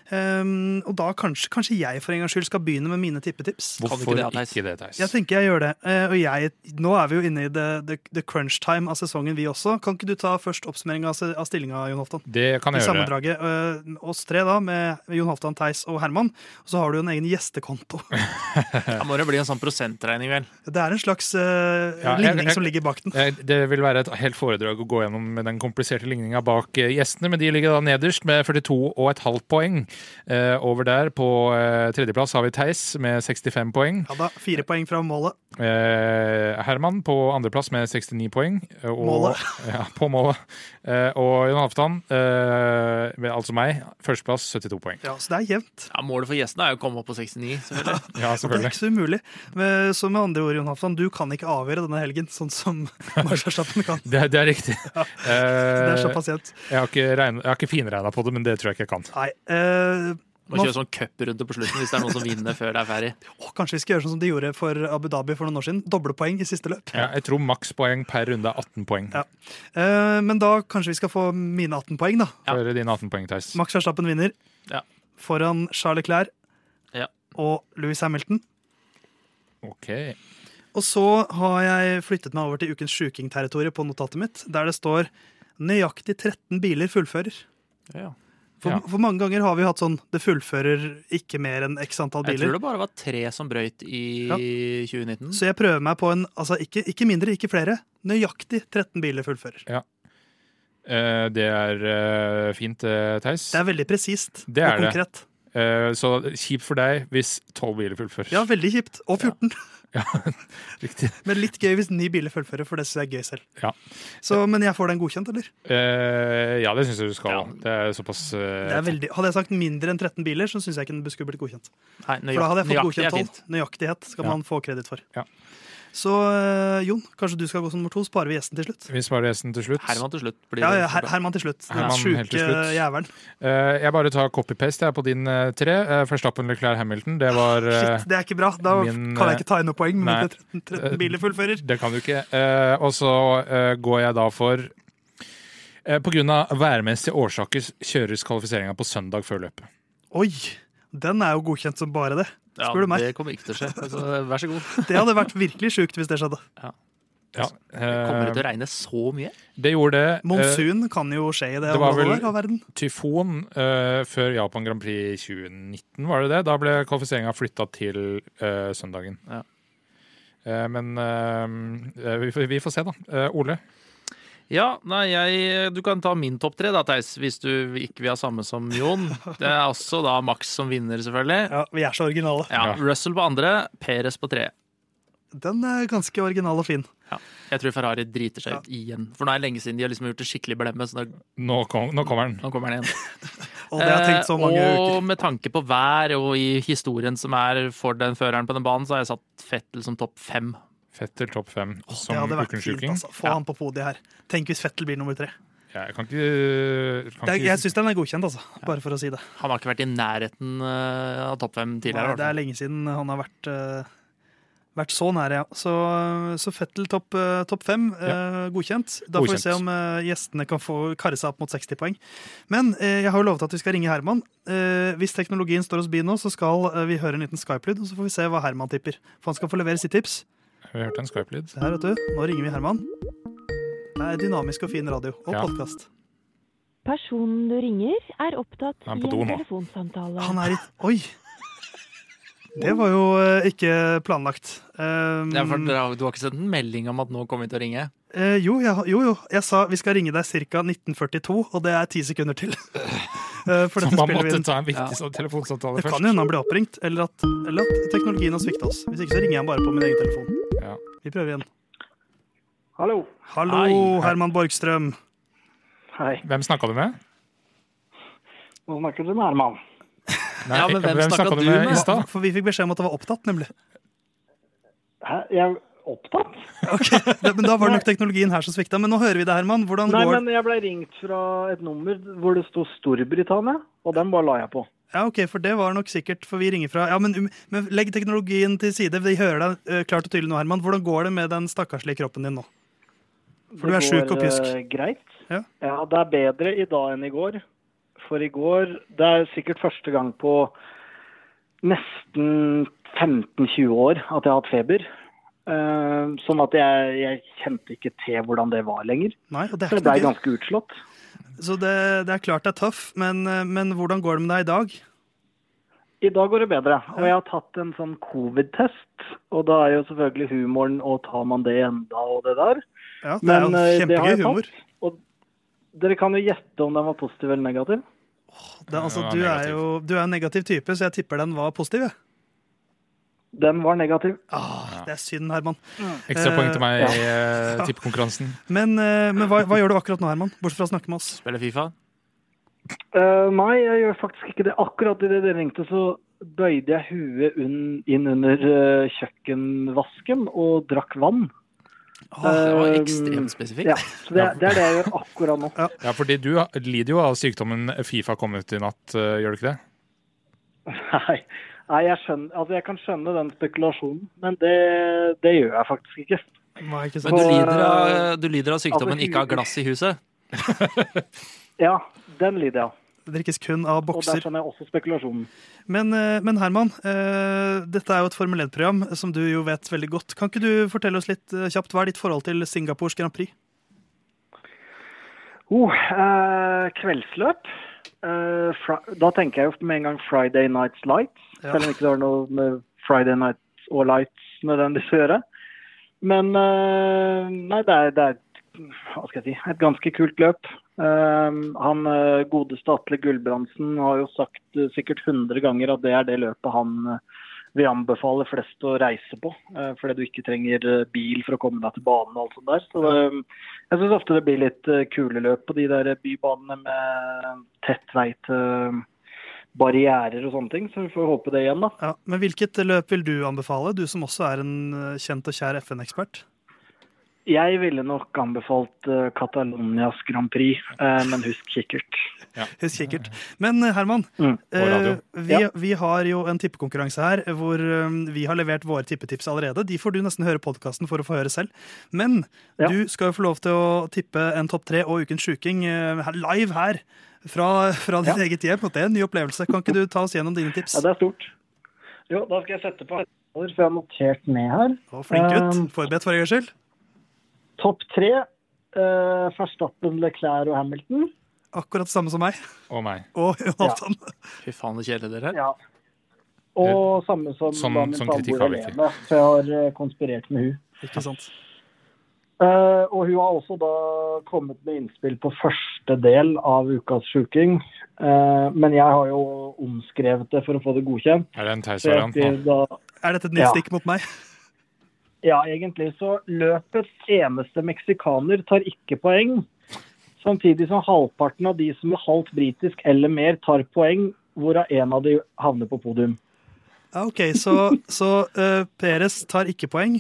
Um, og da kanskje, kanskje jeg for en gangs skyld skal begynne med mine tippetips. Kan du Hvorfor ikke det, Theis? ikke det, Theis? Jeg tenker jeg gjør det. Uh, og jeg, nå er vi jo inne i the, the, the crunch time av sesongen, vi også. Kan ikke du ta først oppsummering av, av stillinga, Jon Halvdan? Det kan I jeg gjøre. sammendraget. Eh, oss tre, da, med Jon Halvdan, Theis og Herman. Og så har du jo en egen gjestekonto. Da må det bli en sånn prosentregning, vel. Det er en slags uh, Ja, jeg- ligning jeg- som ligger bak den. Eh, Det vil være et helt foredrag å gå gjennom med den kompliserte ligninga bak eh, gjestene, men de ligger da nederst med 42,5 poeng. Eh, over der på tredjeplass har vi Theis med 65 poeng. Ja da, Fire poeng fra målet. Eh, Herman på andreplass med 69 poeng. Og, Målet. Ja, på målet. Eh, og Jon Halvdan, altså meg, førsteplass 72 poeng. Ja, Så det er jevnt. Ja, Målet for gjestene er jo å komme opp på 69, selvfølgelig. Ja, Og det er ikke så umulig. Men, så med andre ord, Jon Halvdan, du kan ikke avgjøre denne helgen, sånn som Max Verstappen kan. Det, er- det er riktig. Det Eh, er såpass jevnt. jeg har ikke, regnet- jeg har ikke finregna på det, men det tror jeg ikke jeg kan. Nei. uh, Må kjøre sånn cuprunde på slutten hvis det er noen som vinner før det er ferdig. Oh, kanskje vi skal gjøre sånn som de gjorde for Abu Dhabi for noen år siden. Doble poeng i siste løp. Ja, jeg tror makspoeng per runde er 18 poeng. Ja. Uh, men da kanskje vi skal få mine 18 poeng, da. Ja. For dine 18 poeng, Theis. Max Verstappen vinner Ja. foran Charles Clair Ja. og Louis Hamilton. Ok. Og så har jeg flyttet meg over til ukens sjukingterritorium på notatet mitt, der det står nøyaktig 13 biler fullfører. Ja. For, Ja. for mange ganger har vi hatt sånn det fullfører ikke mer enn x antall biler. Jeg tror det bare var tre som brøyt i Ja. 2019. Så jeg prøver meg på en altså ikke, ikke mindre, ikke flere. Nøyaktig 13 biler fullfører. Eh, det er eh, fint, uh, Theis. Det er veldig presist og konkret. det. Eh, så kjipt for deg hvis 12 biler fullfører. Ja, veldig kjipt. Og 14. Riktig. Men litt gøy hvis ni biler fullfører, for det syns jeg er gøy selv. Ja. Så, men jeg får den godkjent, eller? Eh, ja, det syns jeg du skal. Ja. Det er såpass eh, Det er veldig, hadde jeg sagt mindre enn 13 biler, så syns jeg ikke den skulle blitt godkjent. Nei, For da hadde jeg fått godkjent er 12. Nøyaktighet skal Ja. man få kreditt for. Ja. Så eh, Jon, kanskje du skal gå som nummer to, sparer vi gjesten til slutt. Vi sparer gjesten til slutt. Herman til slutt blir Ja, ja, Her. Herman til slutt. Den sjuke jævelen. Uh, jeg bare tar copy-paste jeg, på din uh, tre. Uh, Verstappen, Leclerc, Hamilton. Det var uh, Shit, det er ikke bra. Da min, kan jeg ikke ta inn noe poeng. Men 13, 13 biler fullfører. Det kan du ikke. Eh, og så går jeg da for Pga. På grunn av værmessige årsaker kjøres kvalifiseringa på søndag før løpet. Oi! Den er jo godkjent som bare det. Ja, Spør du meg. Det kommer ikke til å skje. Altså, vær så god. Det hadde vært virkelig sjukt hvis det skjedde. Ja, Kommer det til å eh, regne så mye? det gjorde det. Eh, Monsun kan jo skje i det, det var området vel- der av verden. tyfon eh, før Japan Grand Prix 2019, var det det? Da ble kvalifiseringa flytta til eh, søndagen. Ja. Eh, men eh, vi, får, vi får se, da. Eh, Ole? Ja, nei, jeg, Du kan ta min topp tre, da, Theis, hvis du ikke vil ha samme som Jon. Det er også da Max som vinner, selvfølgelig. Ja, Vi er så originale. Ja. Russell på andre, Perez på tre. Den er ganske original og fin. Ja. Jeg tror Ferrari driter seg ut igjen. For nå er det lenge siden de har liksom gjort det skikkelig blemme. Så da, Nå, kom, nå kommer den. nå kommer den igjen. Og det har jeg tenkt så mange Eh, og uker. med tanke på vær og i historien som er for den føreren på den banen, så har jeg satt Fettel som topp fem. Fettel topp fem Det som hadde vært ukens fint. sjuking. altså. Få Ja. han på podiet her. Tenk hvis Fettel blir nummer tre. Ja, jeg kan ikke, kan ikke jeg syns den er godkjent, altså. Bare for å si det. Han har ikke vært i nærheten eh, av topp fem tidligere. Nei, det er lenge siden han har vært, uh, vært så nære, ja. Så, så Fettel topp uh, top fem, uh, godkjent. Da får vi se om eh, gjestene kan få karre seg opp mot 60 poeng. Men eh, jeg har jo lovet at vi skal ringe Herman. Eh, hvis teknologien står oss bi nå, så skal eh, vi høre en liten Skype-lyd, og så får vi se hva Herman tipper. For han skal få levere sitt tips. Vi hørte en Skype-lyd. Her, vet du. Nå ringer vi Herman. Det er dynamisk og fin radio. Og Ja. podkast. Personen du ringer, er opptatt er i en nå. telefonsamtale. Han er i Oi! Det var jo eh, ikke planlagt. Um, Ja, for Du har ikke sendt en melding om at nå kommer vi til å ringe? Eh, jo, ja, jo, jo. Jeg sa vi skal ringe deg ca. 1942, og det er ti sekunder til. Eh, For dette Man måtte ta en viktig ja. telefonsamtale Det kan jo hende han blir oppringt, eller at, eller at teknologien har svikta oss. Hvis ikke så ringer jeg han bare på min egen telefon. Ja. Vi prøver igjen. Hallo. Hallo, Hei. Herman Borgstrøm. Hei. Hvem snakka du med? Nå snakker du med Herman. Nei, Ja, men hvem snakket snakka du med? i stad? For vi fikk beskjed om at det var opptatt, nemlig. Hæ? Jeg opptatt? Det, men da var det nok teknologien her som svikta. Men nå hører vi det, Herman. Hvordan Nei, går men jeg ble ringt fra et nummer hvor det sto Storbritannia, og den bare la jeg på. Ja, ok, for det var nok sikkert, for vi ringer fra Ja, men, um, men legg teknologien til side. Vi hører deg eh, klart og tydelig nå, Herman. Hvordan går det med den stakkarslige kroppen din nå? For du er Det sjuk og pjusk. Det går greit. Ja. det er bedre i dag enn i går. For i går Det er sikkert første gang på nesten 15-20 år at jeg har hatt feber. Eh, sånn at jeg, jeg kjente ikke til hvordan det var lenger. Nei, og det Så er jeg ble ikke noe gøy. ganske utslått. Så det, det er klart det er tøff, men, men hvordan går det med deg i dag? I dag går det bedre. Og jeg har tatt en sånn covid-test. Og da er jo selvfølgelig humoren og tar man det enda og det der. Ja, det er jo Men eh, det har kjempegøy humor. tatt. Og dere kan jo gjette om den var positiv eller negativ. Det, er altså, du, er jo, du er en negativ type, så jeg tipper den var positiv. Ja. Den var negativ. Ah, det er synd, Herman. Ekstra poeng til meg Ja. i uh, tippekonkurransen. Men, uh, men hva, hva gjør du akkurat nå, Herman? Bortsett fra å snakke med oss. Spiller Fifa? Uh, nei, jeg gjør faktisk ikke det. Akkurat idet dere ringte, så bøyde jeg huet inn under eh, kjøkkenvasken og drakk vann. Det var Eh, ekstremt spesifikt. Ja, så det, det er det jeg gjør akkurat nå. Ja, fordi du lider jo av sykdommen Fifa kom ut i natt, eh, gjør du ikke det? Nei, nei jeg, skjønner, altså jeg kan skjønne den spekulasjonen, men det, det gjør jeg faktisk ikke. Nei, ikke Men du lider, av, du lider av sykdommen altså, ikke ha glass i huset? Ja, den lider jeg av. Det drikkes kun av bokser. Og der skjønner jeg også spekulasjonen. Men, eh, men Herman, eh, dette er jo et Formel 1-program som du jo vet veldig godt. Kan ikke du fortelle oss litt eh, kjapt hva er ditt forhold til Singapores Grand Prix? Oh, eh, kveldsløp. Eh, fra, da tenker jeg jo med en gang Friday Nights Lights. Selv om ikke det har noe med Friday Nights og Lights nødvendigvis å gjøre. Men eh, nei, det er, det er hva skal jeg si, et ganske kult løp. Um, han gode godeste Atle Gulbrandsen har jo sagt uh, sikkert 100 ganger at det er det løpet han uh, vil anbefale flest å reise på. Uh, fordi du ikke trenger eh, bil for å komme deg til banen og alt sånt der. Så det, jeg syns ofte det blir litt eh, kule løp på de der bybanene med tett vei til barrierer og sånne ting. Så vi får håpe det igjen, da. Ja, men hvilket løp vil du anbefale, du som også er en eh, kjent og kjær FN-ekspert? Jeg ville nok anbefalt Catalonias Grand Prix, eh, men husk kikkert. Husk kikkert. Men eh, Herman, Mm. eh, vi, vi har jo en tippekonkurranse her hvor eh, vi har levert våre tippetips allerede. De får du nesten høre podkasten for å få høre selv. Men Ja. du skal jo få lov til å tippe en topp tre og Ukens sjuking eh, live her. Fra, fra ditt Ja. eget hjem. Det er en ny opplevelse. Kan ikke du ta oss gjennom dine tips? Ja, det er stort. Jo, da skal jeg sette på for jeg har notert ned her. Å, flink gutt. Um, Forberedt for en skyld. Topp tre. Uh, Verstappen, Leclerc og Hamilton. Akkurat det samme som meg. Og meg. Og Jonathan. Fy faen, så kjedelige dere er. Ja. Og samme som som, da min kritikk samboer har vi ikke. Helene. For jeg har eh, konspirert med hun. Ikke sant. Eh, og hun har også da kommet med innspill på første del av ukas sjuking. Uh, men jeg har jo omskrevet det for å få det godkjent. Er det en teis Theis-variant nå? da Er dette et nytt Ja. stikk mot meg? Ja, egentlig så løpets eneste meksikaner tar ikke poeng. Samtidig som halvparten av de som er halvt britisk eller mer, tar poeng, hvorav en av de havner på podium. OK, så, så uh, Peres tar ikke poeng.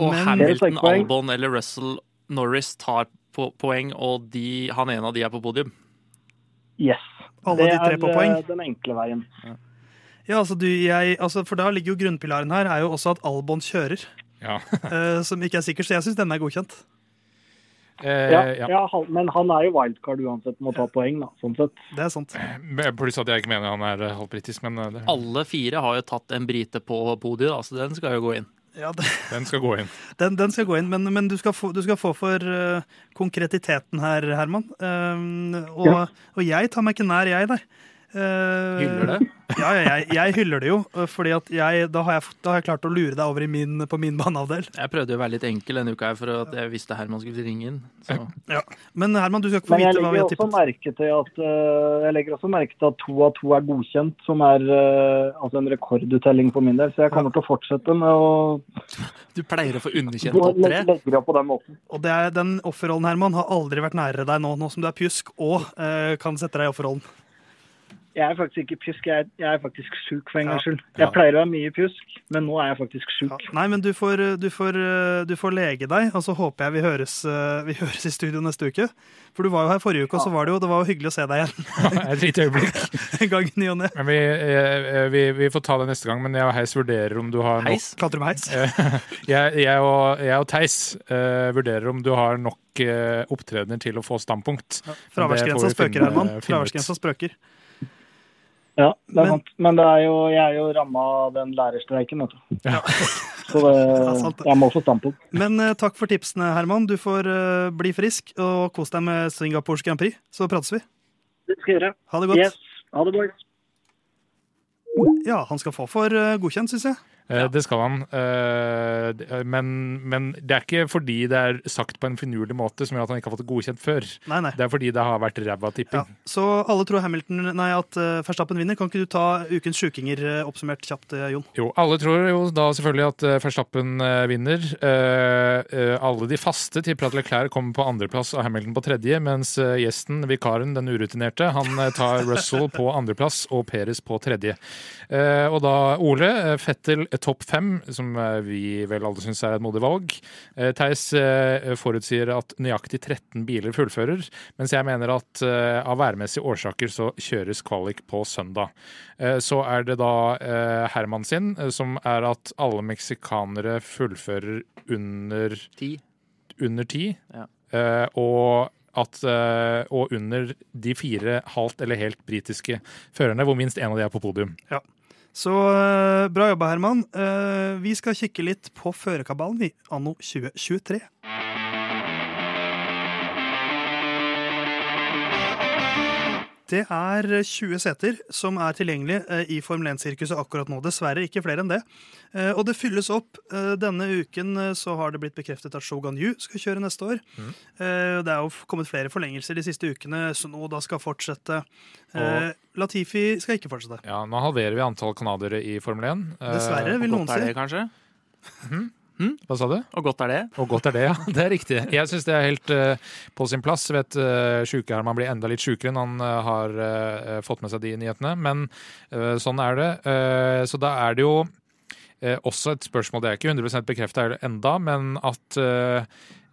Og Men- Hamilton, Albon eller Russell Norris tar po poeng, og de, han ene av de er på podium. Yes. Alle det de tre er på poeng? eh, den enkle veien. Ja, altså du, jeg, altså For da ligger jo grunnpilaren her er jo også at Albon kjører. Ja. uh, som ikke er sikker, så jeg syns denne er godkjent. Uh, Ja, ja. ja, han- men han er jo wildcard uansett, må ta poeng, da. Sånn sett. Det er sant. Pluss at jeg ikke mener han er eh, halvt britisk, men det, Alle fire har jo tatt en brite på podiet, da, så den skal jo gå inn. Ja, det, den skal gå inn. den, den skal gå inn, men, men du, skal få, du skal få for uh, konkretiteten her, Herman. Um, og, Ja. og jeg tar meg ikke nær, jeg, der. Eh, Hyller det. Ja, ja, jeg, jeg hyller det jo, eh, fordi at jeg, da, har jeg, da har jeg klart å lure deg over i min, på min banehalvdel. Jeg prøvde jo å være litt enkel denne uka her, for at jeg visste Herman skulle ringe inn. Så. Ja. Men Herman, du skal ikke få vite hva vi har tippet. at eh, jeg legger også merke til at to av to er godkjent, som er altså en rekorduttelling for min del. Så jeg kommer til å fortsette med å Du pleier å få underkjent topp tre. Og det er, den offerrollen, Herman, har aldri vært nærere deg nå, nå som du er pjusk og uh, kan sette deg i offerrollen. Jeg er faktisk ikke pjusk, jeg er, jeg er faktisk sjuk for en gangs Ja. skyld. Ja. Jeg pleier å være mye pjusk, men nå er jeg faktisk Ja. Nei, men du får, du, får, du får lege deg, og så håper jeg vi høres, eh, vi høres i studio neste uke. For du var jo her forrige uke, og så var det jo, det var jo hyggelig å se deg igjen Ja, Et lite øyeblikk. en gang i ny og ne. Vi, eh, vi, vi får ta det neste gang, men jeg og Heis vurderer om du har nok Heis. Kalte du meg heis? jeg, jeg, og, jeg og Theis uh, vurderer om du har nok uh, opptredener til å få standpunkt. Fraværsgrensa Det spøker, Herman. Fraværsgrensa spøker. Ja, det er Men- sant. Men det er jo, jeg er jo ramma av den lærerstreiken, vet du. Ja. Så er sant, det, det. jeg må få standpunkt. Men uh, takk for tipsene, Herman. Du får uh, bli frisk og kos deg med Singapores Grand Prix. Så prates vi. Det skal jeg gjøre. Ha det godt. Yes. Ha det, boys. Ja, han skal få for uh, godkjent, syns jeg. Eh, Det skal han. eh, Men, men det er ikke fordi det er sagt på en finurlig måte som gjør at han ikke har fått det godkjent før. Nei, nei. Det er fordi det har vært ræva Ja. tipping. Så alle tror Hamilton, nei, at Verstappen vinner. Kan ikke du ta ukens sjukinger eh, oppsummert kjapt, eh, Jon? Jo, alle tror jo da selvfølgelig at eh, Verstappen eh, vinner. Eh, eh, alle de faste tipper at Leclerc kommer på andreplass og Hamilton på tredje, mens eh, gjesten, vikaren, den urutinerte, han eh, tar Russell på andreplass og Peres på tredje. Eh, og da Ole, eh, Fettel eh, topp fem, som eh, vi vel alle syns er et modig valg. Eh, Theis eh, forutsier at nøyaktig 13 biler fullfører, mens jeg mener at av værmessige årsaker så kjøres kvalik på søndag. Eh, Så er det da Herman sin, som er at alle meksikanere fullfører under, Ti. under ti. Ja. Eh, Og at, og under de fire halvt eller helt britiske førerne, hvor minst en av de er på podium. Så eh, bra jobba, Herman. Eh, vi skal kikke litt på førerkabalen, vi, anno 2023. Det er 20 seter som er tilgjengelig eh, i Formel 1-sirkuset akkurat nå. Dessverre ikke flere enn det. Eh, Og det fylles opp. Eh, Denne uken eh, så har det blitt bekreftet at Shogun Yu skal kjøre neste år. Mm. Det er jo kommet flere forlengelser de siste ukene, så nå da skal fortsette. Og, Latifi skal ikke fortsette. Ja, Nå halverer vi antall canadiere i Formel 1. Eh, Dessverre, vil noen godt er si. det, kanskje? Hva sa du? Og godt er det? Og godt er det, ja. Det er riktig. Jeg syns det er helt uh, på sin plass. Vet uh, Sjukeherman blir enda litt sjukere når han uh, har uh, fått med seg de nyhetene, men eh, sånn er det. Eh, så da er det jo eh, også et spørsmål, det er ikke 100% bekrefta enda, men at eh,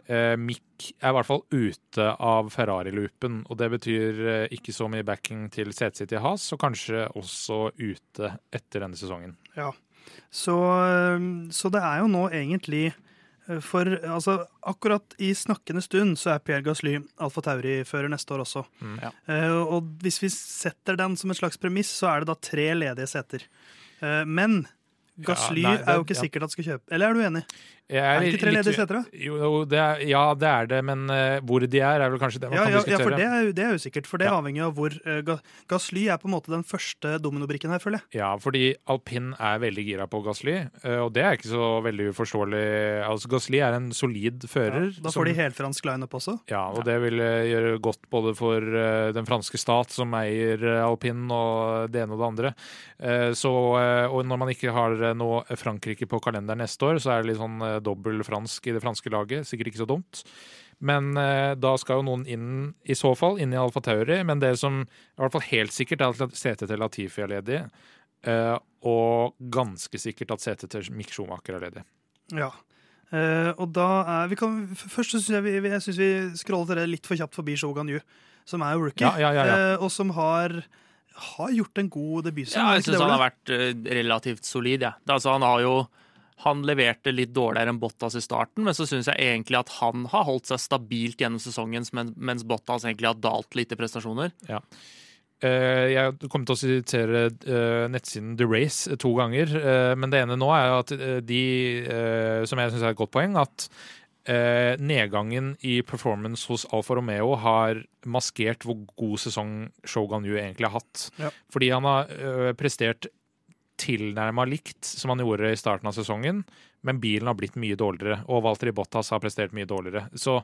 eh, Mick er i hvert fall ute av Ferrari-loopen. Og det betyr eh, ikke så mye backing til setet sitt i has, og kanskje også ute etter denne sesongen. Ja. Så, eh, så det er jo nå egentlig For altså, akkurat i snakkende stund så er Pierre Gasly Alfa Tauri-fører neste år også. Mm. Ja. uh, og hvis vi setter den som et slags premiss, så er det da tre ledige seter. Uh, men Gasly nei, er jo ikke ikke ja. sikkert at skal kjøpe Eller er du enig? Er det ikke tre ledige seter, da? Jo, det er, ja, det er det, men uh, hvor de er, er vel kanskje det man Ja, kan ja, ja, for det er, det er jo sikkert. For det Ja. avhenger av hvor uh, Ga- Gasly er på en måte den første dominobrikken her, føler jeg. Ja, fordi alpin er veldig gira på Gasly, uh, og det er ikke så veldig uforståelig. Altså, Gasly er en solid fører. Da som- får de helfransk lineup også. Ja, og det vil gjøre godt både for den franske stat, som eier alpin, og det ene og det andre. Så, og når man ikke har nå Frankrike på kalenderen neste år, så er det litt sånn dobbel fransk i det franske laget. Sikkert ikke så dumt. Men eh, da skal jo noen inn, i så fall, inn i Alfa Tauri. Men det som i hvert fall helt sikkert, er at setet til Latifi er ledig. eh, og ganske sikkert at setet til Mick Schumacher er ledig. Ja. Eh, og da er vi kan, Først så syns jeg vi, jeg synes vi scroller dere litt for kjapt forbi Shogan Yu, som er jo rookie, Ja, ja, ja, ja. eh, og som har, har gjort en god debut. Ja, jeg syns han har vært relativt solid. Ja. Altså, han har jo han leverte litt dårligere enn Bottas i starten, men så syns jeg egentlig at han har holdt seg stabilt gjennom sesongen, mens Bottas egentlig har dalt litt i prestasjoner. Ja. Jeg kommer til å sitere eh, nettsiden The Race to ganger, eh, men det ene nå er at eh, de, eh, som jeg syns er et godt poeng, at eh, nedgangen i performance hos Alfa Romeo har maskert hvor god sesong Shogun Yu egentlig har hatt. Ja. Fordi han har eh, prestert tilnærma likt som han gjorde i starten av sesongen, men bilen har blitt mye dårligere, og Valtteri Bottas har prestert mye dårligere. Så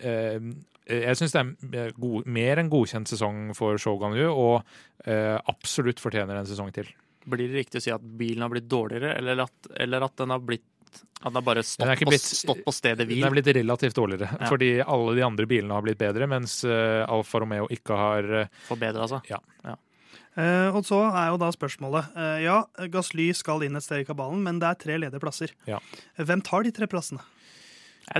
eh, jeg syns det er eh, god, mer enn godkjent sesong for Shogun Yu, og eh, absolutt fortjener en sesong til. Blir det riktig å si at bilen har blitt dårligere, eller at, eller at den har blitt at den har bare stått, er blitt, på, stått på stedet Den hvil? er blitt relativt dårligere, Ja. fordi alle de andre bilene har blitt bedre, mens uh, Alfa Romeo ikke har uh, Forbedra seg. Eh, og så er jo da spørsmålet eh, Ja, Gasly skal inn et sted i kabalen, men det er tre ledige plasser. Ja. Hvem tar de tre plassene?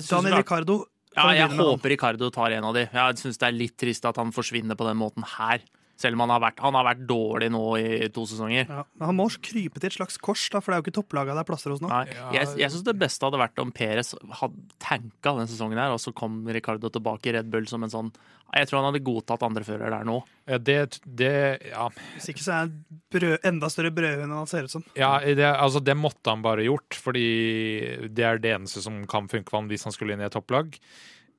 Daniel er- Ricardo. Ja, jeg håper Ricardo tar en av de. Jeg syns det er litt trist at han forsvinner på den måten her. Selv om han har vært, han har vært dårlig nå i to sesonger. Ja, men han må krype til et slags kors, da, for det er jo ikke topplaga det er plasser hos nå. Nei, jeg jeg syns det beste hadde vært om Perez hadde tanka den sesongen her, og så kom Ricardo tilbake i Red Bull som en sånn Jeg tror han hadde godtatt andre fører der nå. Ja, det, det, ja, Hvis ikke så er han brød, enda større brødhund enn han ser ut som. ja det, altså, det måtte han bare gjort, fordi det er det eneste som kan funke for han hvis han skulle inn i et topplag.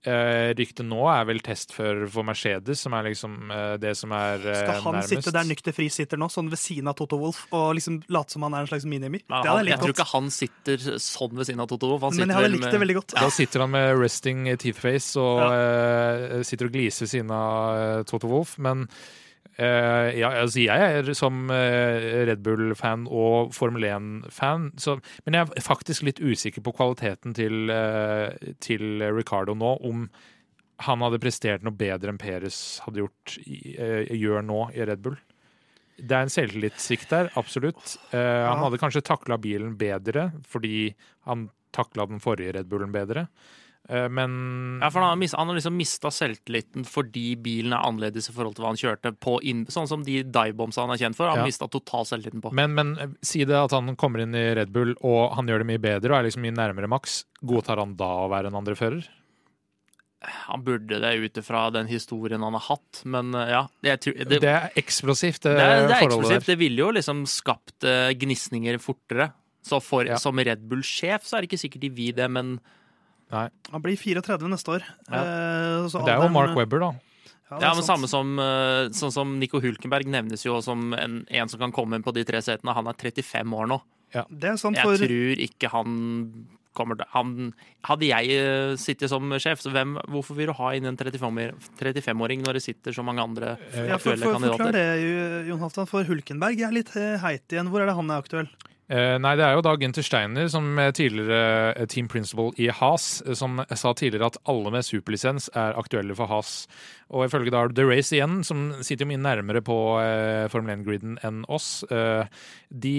Eh, Ryktet nå er vel testfører for Mercedes, som er liksom uh, det som er uh, Skal han nærmest. sitte der nykter fri sitter nå, sånn ved siden av Toto Wolff, og liksom late som han er en slags minimi? Hadde han, jeg jeg tror ikke han sitter sånn ved siden av Toto Wolff. Men jeg hadde likt det veldig godt. Da sitter han med resting teeth face og eh, sitter og gliser ved siden av Toto Wolff. Men eh, ja, altså jeg er som eh, Red Bull-fan og Formel 1-fan, men jeg er faktisk litt usikker på kvaliteten til, uh, til Ricardo nå. Om han hadde prestert noe bedre enn Perez hadde gjort, eh, gjør nå i Red Bull. Det er en selvtillitssvikt der, absolutt. Han hadde kanskje takla bilen bedre fordi han takla den forrige Red Bullen bedre. Eh, men Ja, for han har, mis- han har liksom mista selvtilliten fordi bilen er annerledes i forhold til hva han kjørte på inn, Sånn som de divebombsa han er kjent for. Han Ja. mista totalt selvtilliten på. Men, men eh, si det at han kommer inn i Red Bull og han gjør det mye bedre og er liksom mye nærmere maks. Godtar han da å være en andre fører? Han burde det ut ifra den historien han har hatt, men eh, ja. Tror, det, Det, er eksplosivt, det, det er, det er forholdet eksplosivt. der. Det ville jo liksom skapt gnisninger fortere. Så for, Ja. som Red Bull-sjef så er det ikke sikkert de vil det, men Nei. Han blir 34 neste år. Ja. Eh, Det er jo Mark Webber, da. Ja, Ja, men sant. samme som eh, Sånn som Nico Hulkenberg nevnes jo som en, en som kan komme inn på de tre setene. Han er 35 år nå. Det er sant, Jeg tror ikke han kommer til han, Hadde jeg eh, sittet som sjef, så hvem, hvorfor vil du ha inn en 35 35-åring når det sitter så mange andre ja, for, aktuelle for, Forklar kandidater? det, Jon Halvdan, for Hulkenberg er litt eh, heit igjen. Hvor er det han er aktuell? Eh, nei, det er jo da Gunther Steiner, som er tidligere eh, team principal i Has, eh, som sa tidligere at alle med superlisens er aktuelle for Has. Og ifølge da The Race igjen, som sitter jo mye nærmere på eh, Formel 1-griden enn oss, eh, de,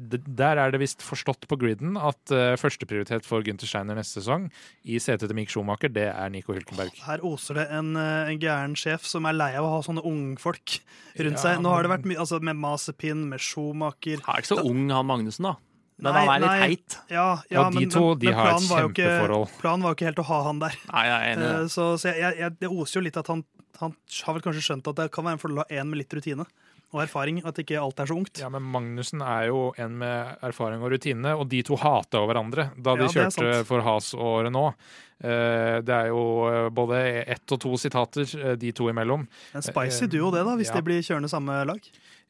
de, der er det visst forstått på griden at førsteprioritet for Gunther Steiner neste sesong i setet til Mick Schumacher, det er Nico Hulkenberg. Her oser det en, en gæren sjef som er lei av å ha sånne ungfolk rundt Ja, seg. Nå har det vært mye altså, med Masepin, med Schumacher Han er ikke så ung, han Magnussen, da. Men Nei, han er litt nei. heit. Ja, ja, Ja, de men, to, de men har et ikke- kjempeforhold. Planen var jo ikke helt å ha han der. Nei, jeg er Eh. Så, så jeg, jeg, jeg, det oser jo litt at han, han har vel kanskje skjønt at det kan være en fordel å ha en med litt rutine og erfaring. At ikke alt er så ungt. Ja, men Magnussen er jo en med erfaring og rutine, og de to hata hverandre da de Ja, kjørte for Has og Renault. Eh, Det er jo eh, både ett og to sitater, de to imellom. En spicy duo, det, da, hvis Ja. de blir kjørende samme lag.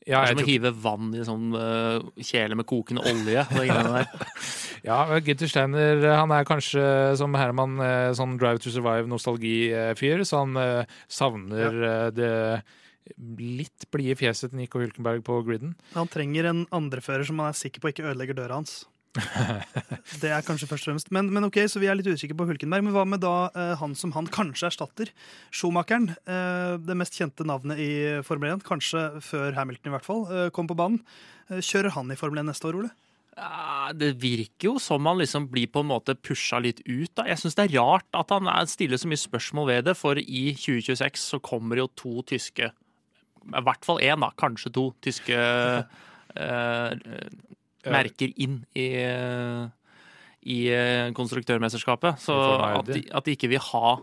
Ja, Det er som å hive vann i sånn uh, kjele med kokende olje. Der. ja, Gitter Steiner eh, han er kanskje som Herman eh, sånn Drive to Survive-nostalgifyr, så han uh, savner eh, det litt blide fjeset til Nico Hülkenberg på griden. Han trenger en andrefører som han er sikker på ikke ødelegger døra hans. Det er kanskje først og fremst. Men, men ok, så vi er litt usikre på Hulkenberg. Men hva med da eh, han som han kanskje erstatter? Schumacheren, eh, det mest kjente navnet i Formel 1, kanskje før Hamilton i hvert fall, eh, kom på banen. Eh, kjører han i Formel 1 neste år, Ole? Ja, det virker jo som han liksom blir på en måte pusha litt ut. Da. Jeg syns det er rart at han er- stiller så mye spørsmål ved det, for i 2026 så kommer jo to tyske I hvert fall én, da. Kanskje to tyske eh, merker inn i, i eh, konstruktørmesterskapet. Så at de, at de ikke vil ha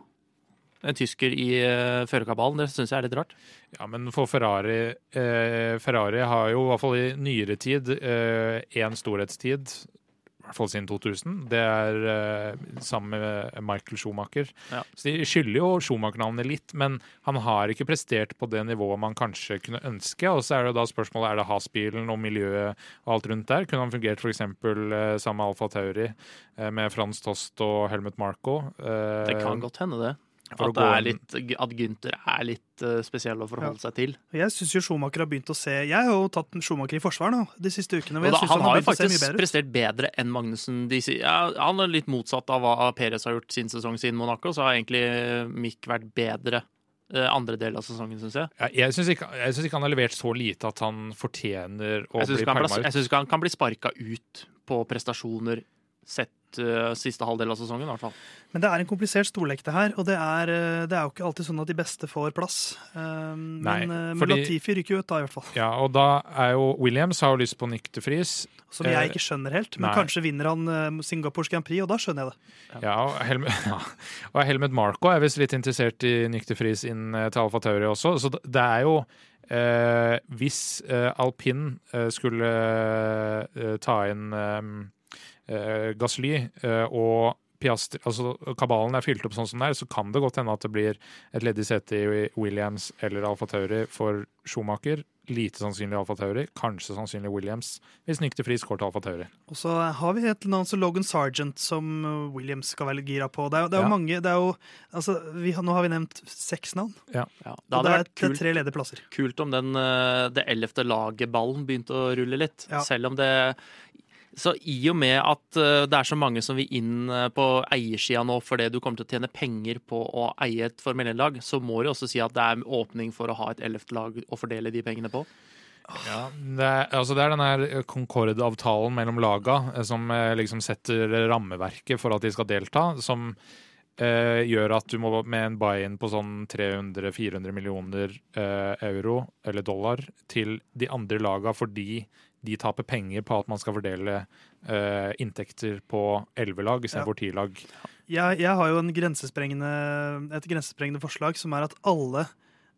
en tysker i uh, førerkabalen, det syns jeg er litt rart. Ja, men for Ferrari eh, Ferrari har jo i hvert fall i nyere tid én storhetstid, i hvert fall siden 2000. Det er eh, sammen med Michael Schumacher. Ja. Så de skylder jo Schumacher-navnet litt, men han har ikke prestert på det nivået man kanskje kunne ønske. Og så er det da spørsmålet er det Has-bilen og miljøet og alt rundt der. Kunne han fungert f.eks. Eh, sammen med Alfa Tauri eh, med Frans Tost og Helmut Marko? Eh, Det kan godt hende, det. For At, det er litt, at Gunther er litt eh, spesiell å forholde seg til. Jeg synes jo Schumacher har begynt å se Jeg har jo tatt Schumacher i forsvar nå, de siste ukene. Da, han han har jo faktisk bedre prestert bedre enn Magnussen. De, ja, han er litt motsatt av hva Perez har gjort sin sesong siden Monaco. Så har egentlig Mick vært bedre eh, andre del av sesongen, syns jeg. Ja, jeg syns ikke, synes ikke han har levert så lite at han fortjener å bli pælma ut. jeg synes ikke han kan bli sparka ut på prestasjoner sett eh, siste halvdel av sesongen, i hvert fall. Men det er en komplisert storlek, det her. Og det er, eh, det er jo ikke alltid sånn at de beste får plass. Um, Nei, men, eh, fordi- Latifi ryker jo ut, da, i hvert fall. Ja, og da er jo Williams har jo lyst på Nick de Vries. Som jeg ikke skjønner helt. Men nei. kanskje vinner han uh, Singapores Grand Prix, og da skjønner jeg det. Ja, og Helmut, ja. og Helmet Marko er visst litt interessert i Nick de Vries inn eh, til Alfa Tauri også. Så det- er jo eh, Hvis eh, alpin eh, skulle eh, ta inn eh, eh, Gasly eh, og Piastri, altså kabalen er fylt opp sånn som det er, så kan det godt hende at det blir et ledig sete i Williams eller Alfa Tauri for Schumacher. Lite sannsynlig Alfa Tauri, kanskje sannsynlig Williams, hvis de Vries går til Alfa Tauri. Og så har vi et navn som Logan Sargent, som Williams skal være gira på. Det er, det er jo mange det er jo, altså, vi, Nå har vi nevnt seks navn. Ja, det Og hadde det er, vært kult, tre ledige plasser. kult om den, eh, det ellevte laget-ballen begynte å rulle litt. Ja. Selv om det Så i og med at eh, det er så mange som vil inn eh, på eiersida nå fordi du kommer til å tjene penger på å eie et Formel 1-lag, så må du også si at det er åpning for å ha et ellevte lag å fordele de pengene på. Ja, det er, altså det er den her Concorde-avtalen mellom laga eh, som eh, liksom setter rammeverket for at de skal delta, som eh, gjør at du må med en buy-in på sånn 300-400 millioner eh, euro eller dollar til de andre laga fordi de taper penger på at man skal fordele uh, inntekter på elleve lag istedenfor ti lag. Jeg, jeg har jo en grensesprengende, et grensesprengende forslag som er at alle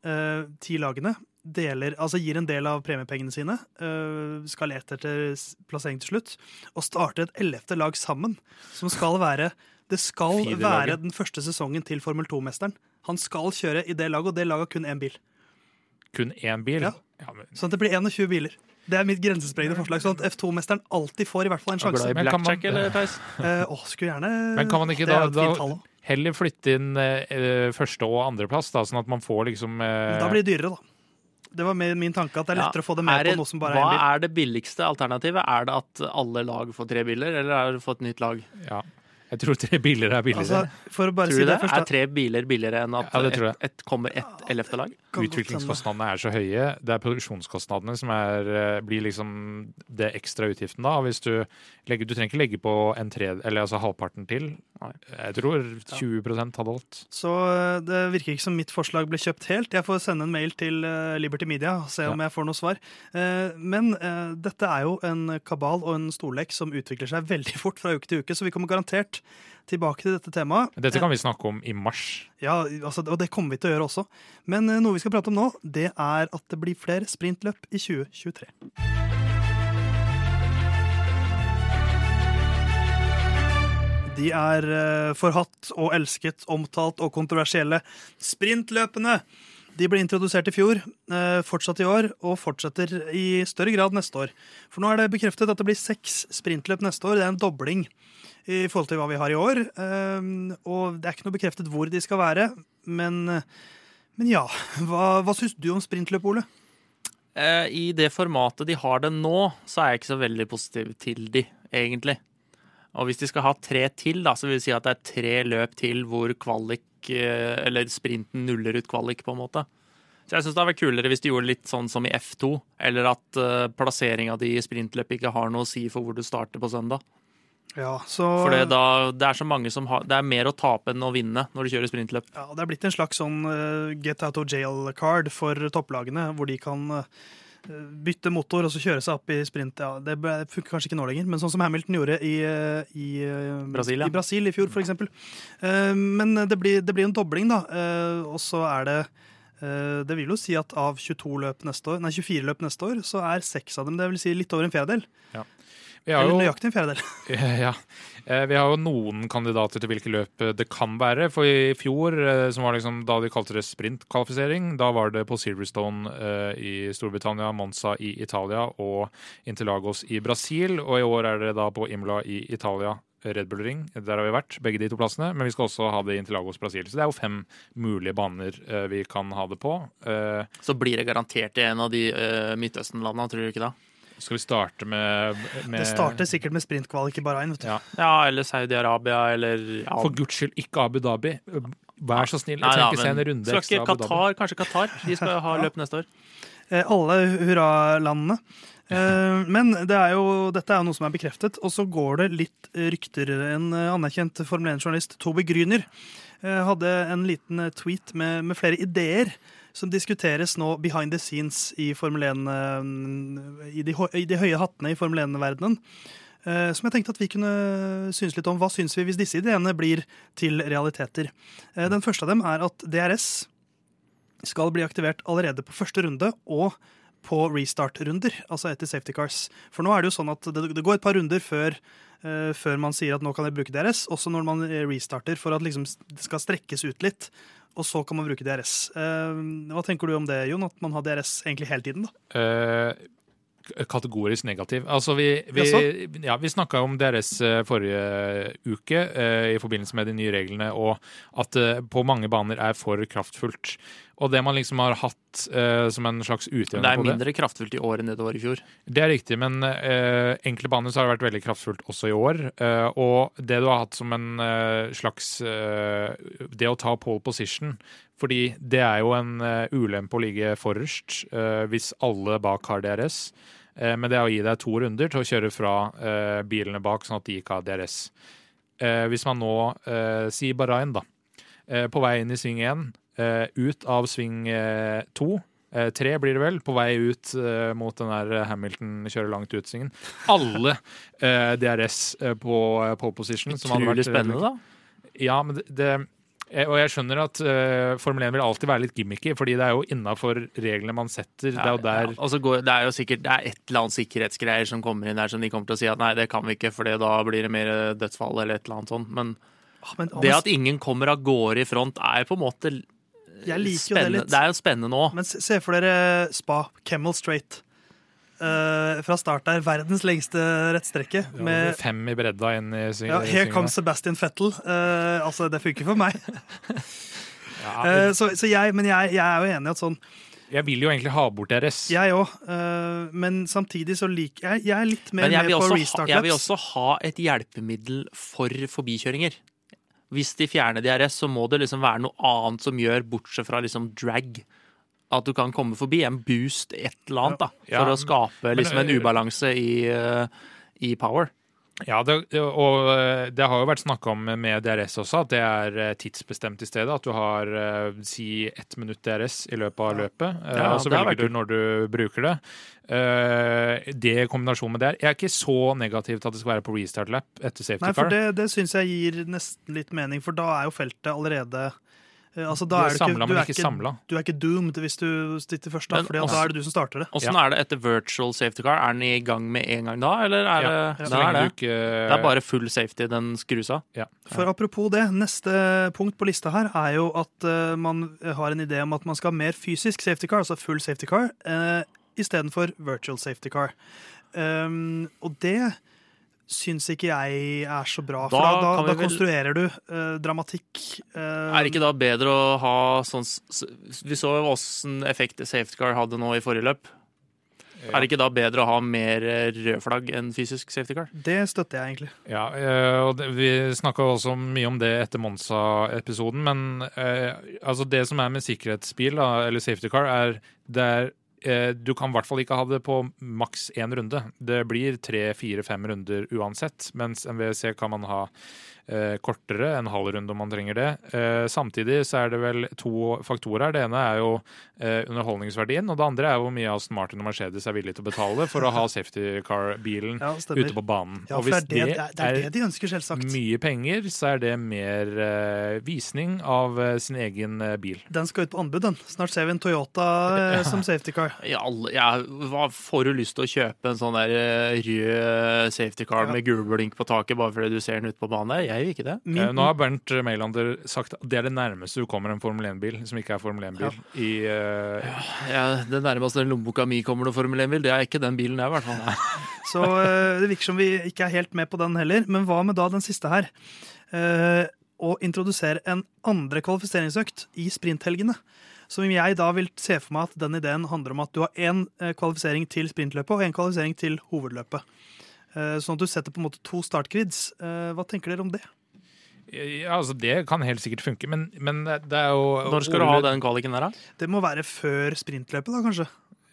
eh, ti lagene deler, altså gir en del av premiepengene sine, uh, skal lete etter plassering til slutt, og starte et ellevte lag sammen, som skal være Det skal være den første sesongen til Formel 2-mesteren. Han skal kjøre i det laget, og det laget har kun én bil. Kun én bil. Ja. Ja, men, Sånn at det blir 21 biler. Det er mitt grensesprengende forslag, sånn at F2-mesteren alltid får i hvert fall en sjanse. Men kan man-? Eh, åh, skulle gjerne Men kan man ikke da, da heller flytte inn eh, eh, første- og andreplass, da, sånn at man får liksom eh, Da blir det dyrere, da. Det var min, min tanke at det er Ja. lettere å få det med Er det- på noe som bare er Hva en bil. er det billigste alternativet? Er det at alle lag får tre biler, eller er det å få et nytt lag? Ja. Jeg tror tre biler er billigere. Altså, for å bare Tror si det det? først, Er tre biler billigere enn at Ja, det tror jeg. et, et kommer ett ellevte lag? Utviklingskostnadene er så høye. Det er produksjonskostnadene som er, eh, blir liksom det ekstra utgiften da. Hvis du, legger, du trenger ikke legge på en tredje, eller altså halvparten til. Jeg tror 20% hadde holdt. Så eh, det virker ikke som mitt forslag ble kjøpt helt. Jeg får sende en mail til eh, Liberty Media og se om jeg får noe svar. Men dette er jo en kabal og en storlek som utvikler seg veldig fort fra uke til uke, så vi kommer garantert tilbake til dette temaet. Dette kan vi snakke om i mars. Ja, altså, og det kommer vi til å gjøre også. Men eh, noe vi skal prate om nå, det er at det blir flere sprintløp i 2023. De er eh, forhatt og elsket, omtalt og kontroversielle sprintløpene. De ble introdusert i fjor, eh, fortsatt i år, og fortsetter i større grad neste år. For nå er det bekreftet at det blir seks sprintløp neste år. Det er en dobling i forhold til hva vi har i år. Eh, Og det er ikke noe bekreftet hvor de skal være, men, men ja. Hva, hva syns du om sprintløp, Ole? Eh, I det formatet de har det nå, så er jeg ikke så veldig positiv til de, egentlig. Og hvis de skal ha tre til, da, så vil det si at det er tre løp til hvor kvalik, eh, eller sprinten nuller ut kvalik, på en måte. Så jeg syns det hadde vært kulere hvis de gjorde litt sånn som i F2, eller at uh, plasseringa di i sprintløp ikke har noe å si for hvor du starter på søndag. Ja, så For det, det er så mange som har Det er mer å tape enn å vinne når du kjører sprintløp. Ja, det er blitt en slags sånn eh, get out of jail-card for topplagene, hvor de kan bytte motor og så kjøre seg opp i sprint. Ja, det funker kanskje ikke nå lenger, men sånn som Hamilton gjorde i, eh, i, eh, Brasil, ja. i Brasil i fjor, eksempel. Eh, Men det blir, det blir en dobling, da. Og så er det Det vil jo si at av 22 løp neste år, nei 24 løp neste år, så er seks av dem det vil si litt over en fjerdedel. Vi har Eller jo, nøyaktig en fjerdedel. ja, Eh, vi har jo noen kandidater til hvilke løp det kan være. For i fjor, eh, som var liksom da de kalte det sprintkvalifisering, da var det på Silverstone eh, i Storbritannia, Monza i Italia og Interlagos i Brasil. Og i år er det da på Imla i Italia. Red Bull Ring, der har vi vært, begge de to plassene. Men vi skal også ha det i Interlagos Brasil. Så det er jo fem mulige baner vi kan ha det på. Eh, Så blir det garantert i en av de uh, Midtøsten-landene, tror du ikke det? Skal vi starte med, med Det starter sikkert med sprintkvalik i Bahrain. vet du. Ja. Ja, eller Saudi-Arabia, eller ja. For guds skyld, ikke Abu Dhabi. Vær så snill. Jeg Nei, trenger ja, ikke se en runde Skal ekstra Abu Dhabi. Qatar, kanskje Qatar? De skal ha løp neste år. Eh, alle hurralandene. Eh, Men det er jo, dette er jo noe som er bekreftet. Og så går det litt rykter. En eh, anerkjent Formel 1-journalist, Toby Gryner, eh, hadde en liten tweet med, med flere ideer som diskuteres nå behind the scenes i 1, eh, i de, i de høye hattene i Formel 1-verdenen. eh, Som jeg tenkte at vi kunne synes litt om. Hva syns vi hvis disse ideene blir til realiteter? Eh, Den første av dem er at DRS skal bli aktivert allerede på første runde og på restart-runder, altså etter safety cars. For nå er det jo sånn at det, går et par runder før, før man sier at nå kan jeg bruke DRS, også når man restarter, for at liksom det skal strekkes ut litt. Og så kan man bruke DRS. Eh, hva tenker du om det, Jon? At man har DRS egentlig hele tiden? da? Eh, kategorisk negativ. Altså, vi, vi, ja, vi snakka om DRS eh, forrige uke eh, i forbindelse med de nye reglene, og at det på mange baner er for kraftfullt. Og det man liksom har hatt eh, som en slags Det Det er mindre det kraftfullt i år enn det det var i fjor. Det er riktig, men eh, enkle baner så har vært veldig kraftfullt også i år. Eh, og det du har hatt som en slags Det å ta pole position, fordi det er jo en ulempe å ligge forrest eh, hvis alle bak har DRS. Eh, men det er å gi deg to runder til å kjøre fra eh, bilene bak, sånn at de ikke har DRS. Eh, hvis man nå eh, sier Bahrain, da, eh, på vei inn i sving 1, eh, ut av sving 2 Eh, tre blir det vel, på vei ut eh, mot den der Hamilton kjører langt ut-svingen. Alle eh, DRS eh, på eh, pole position. Utrolig spennende, da. Ja, men det, det eh, og jeg skjønner at eh, Formel 1 vil alltid være litt gimmicky, fordi det er jo innafor reglene man setter. det er jo der Ja, og går, det er jo sikkert det er et eller annet sikkerhetsgreier som kommer inn der som de kommer til å si at nei, det kan vi ikke, for da blir det mer dødsfall eller et eller annet sånt. Men Ah, men, det at ingen kommer av gårde i front, er på en måte jeg liker jo det litt. Det er jo spennende nå. Men se se for dere Spa, Camel Straight. Uh, fra start der. Verdens lengste rettstrekke. ja, Med fem i bredda inn i sving- Ja, here comes Sebastian Fettel. Uh, altså, det funker for meg. Ja, uh, så, så jeg, men jeg, jeg er jo enig i at sånn Jeg vil jo egentlig ha bort deres. Jeg òg, men samtidig så liker jeg Jeg er litt mer med på også ha, restart jeg vil også ha et hjelpemiddel for forbikjøringer. Hvis de fjerner DRS, så må det liksom være noe annet som gjør, bortsett fra liksom drag, at du kan komme forbi. En boost, et eller annet, da. Ja. For å skape liksom en øh, ubalanse i, eh, i power. Ja, det, og eh, det har jo vært snakka om med DRS også, at det er eh, tidsbestemt i stedet. At du har eh, si ett minutt DRS i løpet av løpet, Ja, og så velger du når du bruker det. Det i kombinasjon med det Jeg er ikke så negativ til at det skal være på restart lap etter safety Nei, for car. det, det syns jeg gir nesten litt mening, for da er jo feltet allerede Altså, Du er er du samla, du men er ikke ikke, samla. du er ikke doomed hvis du sitter først, da, Men for da er det du som starter det. Åssen er det etter virtual safety car? Er den i gang med en gang da, eller er det Så det? Er lenge det. ikke det er bare full safety den skrus av? ja. For apropos det, neste punkt på lista her er jo at uh, man har en idé om at man skal ha mer fysisk safety car, altså full safety car, uh, istedenfor virtual safety car. Um, og det syns ikke jeg er så bra, for Da da, da, da vel- konstruerer du eh, dramatikk. eh, Er det ikke da bedre å ha sånn Vi så jo åssen effekt safety car hadde nå i forrige løp. Er det ikke da bedre å ha mer eh, rød flagg enn fysisk safety car? Det støtter jeg egentlig. Ja, eh, og det, vi snakka også mye om det etter Monsa-episoden, men eh, altså det som er med sikkerhetsbil, da, eller safety car, er det er du kan i hvert fall ikke ha det på maks én runde. Det blir tre, fire, fem runder uansett. Mens en WC kan man ha eh, kortere, en halv runde om man trenger det. Eh, samtidig så er det vel to faktorer. Det ene er jo eh, underholdningsverdien, og det andre er hvor mye Aston Martin og Mercedes er villig til å betale for å ha safety car-bilen Ja, ute på banen. Ja, og hvis det er det, det, er, det er det de ønsker, selvsagt. mye penger, så er det mer eh, visning av eh, sin egen eh, bil. Den skal ut på anbud, den. Snart ser vi en Toyota eh, som safety car. Ja, ja, hva får du lyst til å kjøpe en sånn der eh, rød safety car Ja. med gulblink på taket bare fordi du ser den ute på banen der? Jeg gjør ikke det. Min, Eh, nå har Bernt Mailander sagt at det er det nærmeste du kommer en Formel 1-bil som ikke er Formel 1-bil. i Uh... Ja, det nærmeste den lommeboka mi kommer noe Formel 1-bil, det er ikke den bilen jeg, i hvert fall. Så uh, det virker som vi ikke er helt med på den heller. Men hva med da den siste her? Uh, å introdusere en andre kvalifiseringsøkt i sprinthelgene. Som jeg da vil se for meg at den ideen handler om at du har én kvalifisering til sprintløpet og én kvalifisering til hovedløpet. Eh, Sånn at du setter på en måte to startgrids. Eh, Hva tenker dere om det? ja, altså Det kan helt sikkert funke, men, men det er jo Når skal du ha den kvaliken der, da? Det må være før sprintløpet, da, kanskje.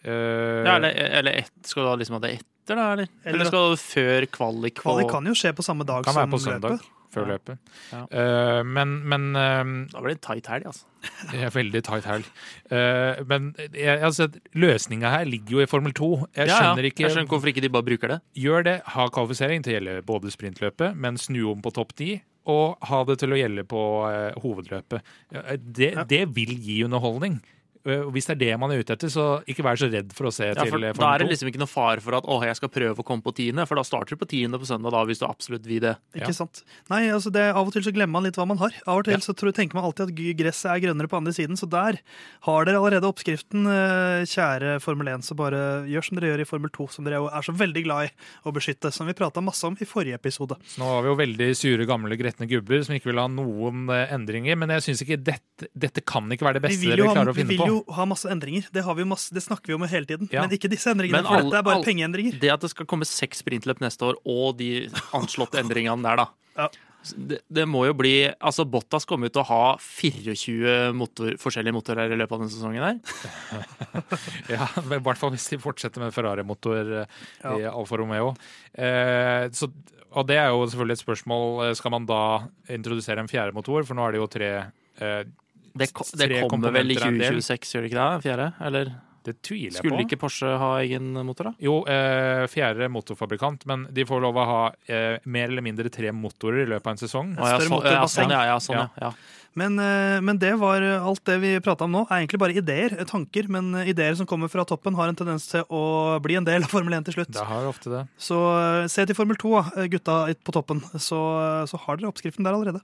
Uh, Ja, eller, eller et, skal du ha liksom ha det etter, da? Eller, Eller- eller skal du før kvalik? Kvalik kan jo skje på samme dag kan som være på søndag. løpet. Før Ja. løpet. Ja. Uh, men men uh, Da blir det tight helg, altså. Det er veldig tight helg. Uh, men altså, løsninga her ligger jo i Formel 2. Jeg skjønner ikke Jeg skjønner hvorfor ikke de bare bruker det. Gjør det. Ha kvalifisering til å gjelde både sprintløpet, men snu om på topp 10. Og ha det til å gjelde på hovedløpet. Det, det vil gi underholdning. Eh, og hvis det er det man er ute etter, så ikke vær så redd for å se Ja, til for eh, da er det liksom ikke noe fare for at å, jeg skal prøve å komme på tiende, for da starter du på tiende på søndag da, hvis du absolutt vil det. Ikke Ja. sant? Nei, altså det, Av og til så glemmer man litt hva man har. Av og til Ja. så tror, tenker man alltid at gresset er grønnere på andre siden. Så der har dere allerede oppskriften, eh, kjære Formel 1. Så bare gjør som dere gjør i Formel 2, som dere jo er så veldig glad i å beskytte. Som vi prata masse om i forrige episode. Så nå har vi jo veldig sure, gamle, gretne gubber som ikke vil ha noen endringer. Men jeg syns ikke dette, dette kan ikke være det beste dere ha, klarer å vi finne vil jo ha masse endringer. Det, har vi masse, det snakker vi om hele tiden. Ja. Men ikke disse endringene. Men for dette er bare all, pengeendringer. Det at det skal komme seks sprintløp neste år, og de anslåtte endringene der, da. Ja. Det, det må jo bli Altså, Bottas kommer jo til å ha 24 motor, forskjellige motorer i løpet av denne sesongen her. Ja, I hvert fall hvis de fortsetter med Ferrari-motor i Ja. i Alfa Romeo. Eh, så, og det er jo selvfølgelig et spørsmål. eh, Skal man da introdusere en fjerde motor? For nå er det jo tre eh, Det, ko- det kommer vel i komponenter er en del. 2026, gjør det ikke det? Fjerde? Eller Det tviler jeg skulle på. ikke Porsche ha egen motor, da? Jo, eh, fjerde motorfabrikant, men de får lov å ha eh, mer eller mindre tre motorer i løpet av en sesong. Å, ja, så, ja, sånn, ja, ja, sånn, Ja. ja. ja. Men, eh, men det var alt det vi prata om nå, er egentlig bare ideer, eh, tanker. Men eh, ideer som kommer fra toppen, har en tendens til å bli en del av Formel 1 til slutt. Det har ofte det. Så eh, se til Formel 2, gutta på toppen. Så, eh, så har dere oppskriften der allerede.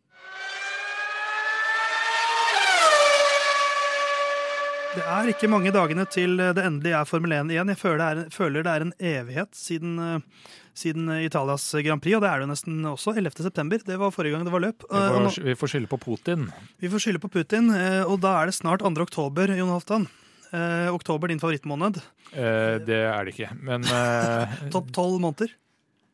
Det er ikke mange dagene til det endelig er Formel 1 igjen. Jeg føler det er, føler det er en evighet siden, eh, siden Italias Grand Prix, og det er det nesten også. 11. september. Det var forrige gang det var løp. Vi får, nå- vi får skylde på Putin. vi får skylde på Putin, eh, og da er det snart 2. oktober, Jon Halvdan. Eh, oktober, din favorittmåned. Eh, det er det ikke. Men eh, Topp tolv måneder.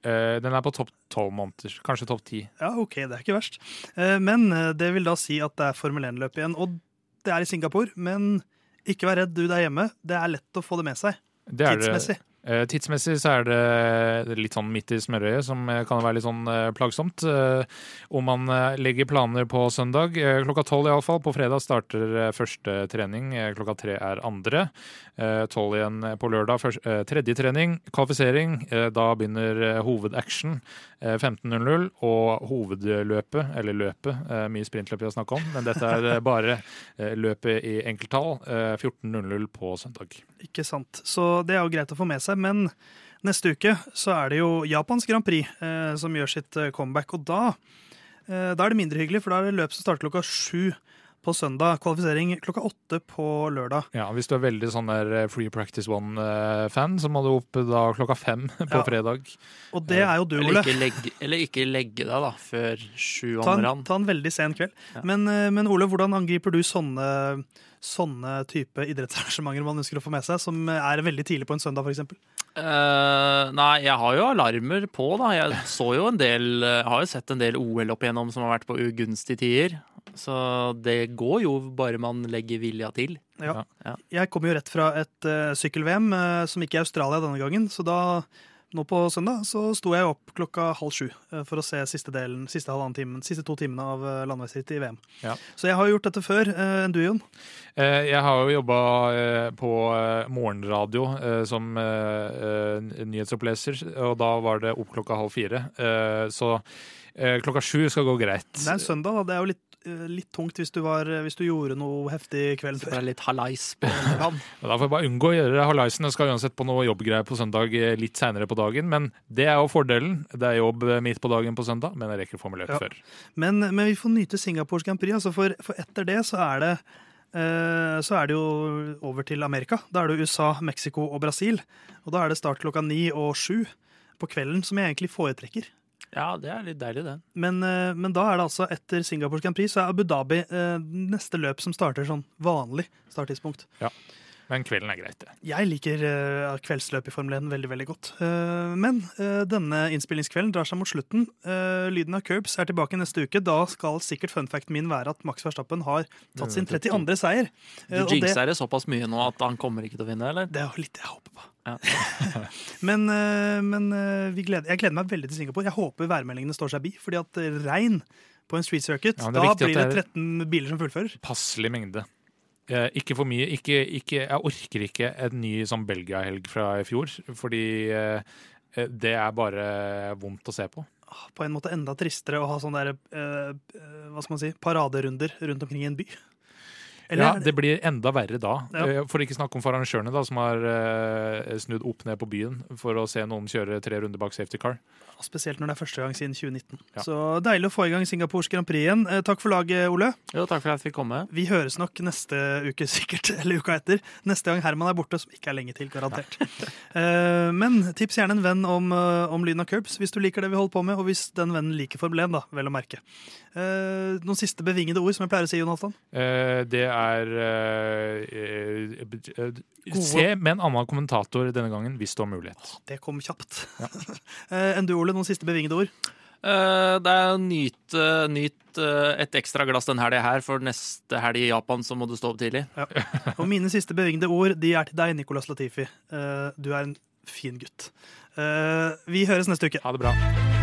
eh, den er på topp tolv måneder. Kanskje topp ti. Ja, ok, det er ikke verst. Eh, men eh, det vil da si at det er Formel 1-løp igjen. Og det er i Singapore, men ikke vær redd, du der hjemme. Det er lett å få det med seg. Det er det. Tidsmessig. Eh, så er det litt sånn midt i smørøyet, som eh, kan være litt sånn eh, plagsomt. Om man legger planer på søndag. Klokka tolv iallfall. På fredag starter første trening. Klokka tre er andre. Tolv igjen på lørdag. Tredje trening. Kvalifisering. Da begynner hovedaction. Eh, 15.00. Og hovedløpet, eller løpet, mye sprintløp vi har snakka om, men dette er bare løpet i enkelttall. Eh, 14.00 på søndag. Ikke sant. Så det er jo greit å få med seg. Men neste uke så er det jo Japans Grand Prix eh, som gjør sitt eh, comeback. Og da, eh, da er det mindre hyggelig, for da er det løp som starter klokka sju på søndag. Kvalifisering klokka åtte på lørdag. Ja, Hvis du er veldig sånn der eh, Free Practice One-fan, så må du opp da klokka fem på Ja. fredag. Og det er jo du, Ole. eller ikke legge deg da, før sju om morgenen. ta en veldig sen kveld. Ja. Men, eh, men Ole, hvordan angriper du sånne, sånne type idrettsarrangementer man ønsker å få med seg, som er veldig tidlig på en søndag, f.eks.? Uh, nei, jeg har jo alarmer på, da. Jeg så jo en del Jeg Har jo sett en del OL opp igjennom som har vært på ugunstige tider. Så det går jo bare man legger vilja til. Ja. Ja. Jeg kommer jo rett fra et uh, sykkel-VM, uh, som ikke er Australia denne gangen. Så da, nå på søndag, så sto jeg opp klokka halv sju eh, for å se siste delen, siste halvannen timen, siste to timene av landeveisrittet landeveisritt i VM. Ja. Så jeg har jo gjort dette før eh, enn du, Jon. Eh, Jeg har jo jobba på eh, morgenradio eh, som eh, eh, nyhetsoppleser, og da var det opp klokka halv fire. Eh, Så eh, klokka sju skal gå greit. Det er en søndag, da. Det er jo litt, eh, litt tungt hvis du, var, hvis du gjorde noe heftig kvelden Så det før. er litt halais på morgenen. Da får jeg bare unngå å gjøre halaisen. Jeg skal uansett på noe jobbgreier på søndag eh, litt seinere på dagen. Men det er jo fordelen. Det er jobb eh, midt på dagen på søndag, men jeg rekker å få meg 1 Ja. før. Men, men vi får nyte Singapores Grand Prix, altså for, for etter det så er det eh, så er det jo over til Amerika. Da er det USA, Mexico og Brasil. Og da er det start klokka ni og sju på kvelden, som jeg egentlig foretrekker. Ja, det er litt deilig, det. Men, eh, men da er det altså etter Singapore Grand Prix så er Abu Dhabi eh, neste løp som starter sånn vanlig starttidspunkt. Ja. Men kvelden er greit, det. Jeg liker eh, kveldsløp i Formel 1 veldig veldig godt. Eh, men eh, denne innspillingskvelden drar seg mot slutten. Eh, lyden av Curbs er tilbake neste uke. Da skal sikkert funfacten min være at Max Verstappen har tatt sin 32. seier. Du Eh, jinxer det såpass mye nå at han kommer ikke til å vinne, eller? det er jo litt jeg håper på. Ja. men eh, men eh, vi gleder, jeg gleder meg veldig til Singapore. Jeg håper værmeldingene står seg bi, fordi at eh, regn på en street circuit, Ja, er da blir det det 13 biler som fullfører. Passelig mengde. Eh, ikke for mye. Ikke, ikke, jeg orker ikke en ny sånn Belgia-helg fra i fjor, fordi eh, det er bare vondt å se på. Ah, På en måte enda tristere å ha sånne der, eh, hva skal man si, paraderunder rundt omkring i en by. Eller Ja, det- blir enda verre da. Ja. Eh, For ikke snakke om for arrangørene, da, som har uh, snudd opp ned på byen for å se noen kjøre tre runder bak safety car. Spesielt når det er første gang siden 2019. Ja. Så deilig å få i gang Singapores Grand Prix igjen. Eh, Takk for laget, Ole. Jo, takk for at jeg fikk komme. Vi høres nok neste uke, sikkert. Eller uka etter. Neste gang Herman er borte, som ikke er lenge til, garantert. Eh, Men tips gjerne en venn om, eh, om lyden av curbs, hvis du liker det vi holder på med, og hvis den vennen liker Formel 1, da, vel å merke. Eh, Noen siste bevingede ord, som jeg pleier å si, Jonathan? Eh, Det er eh, uh, eh, Se med en annen kommentator denne gangen, hvis du har mulighet. Det kom kjapt. Ja. Enn du, Ole, noen siste bevingede ord? Uh, det er nyt, uh, nyt uh, et ekstra glass den helga her, for neste helg i Japan så må du stå opp tidlig. Og mine siste bevingede ord de er til deg, Nicolas Latifi. Eh, Du er en fin gutt. Eh, Vi høres neste uke. Ha det bra.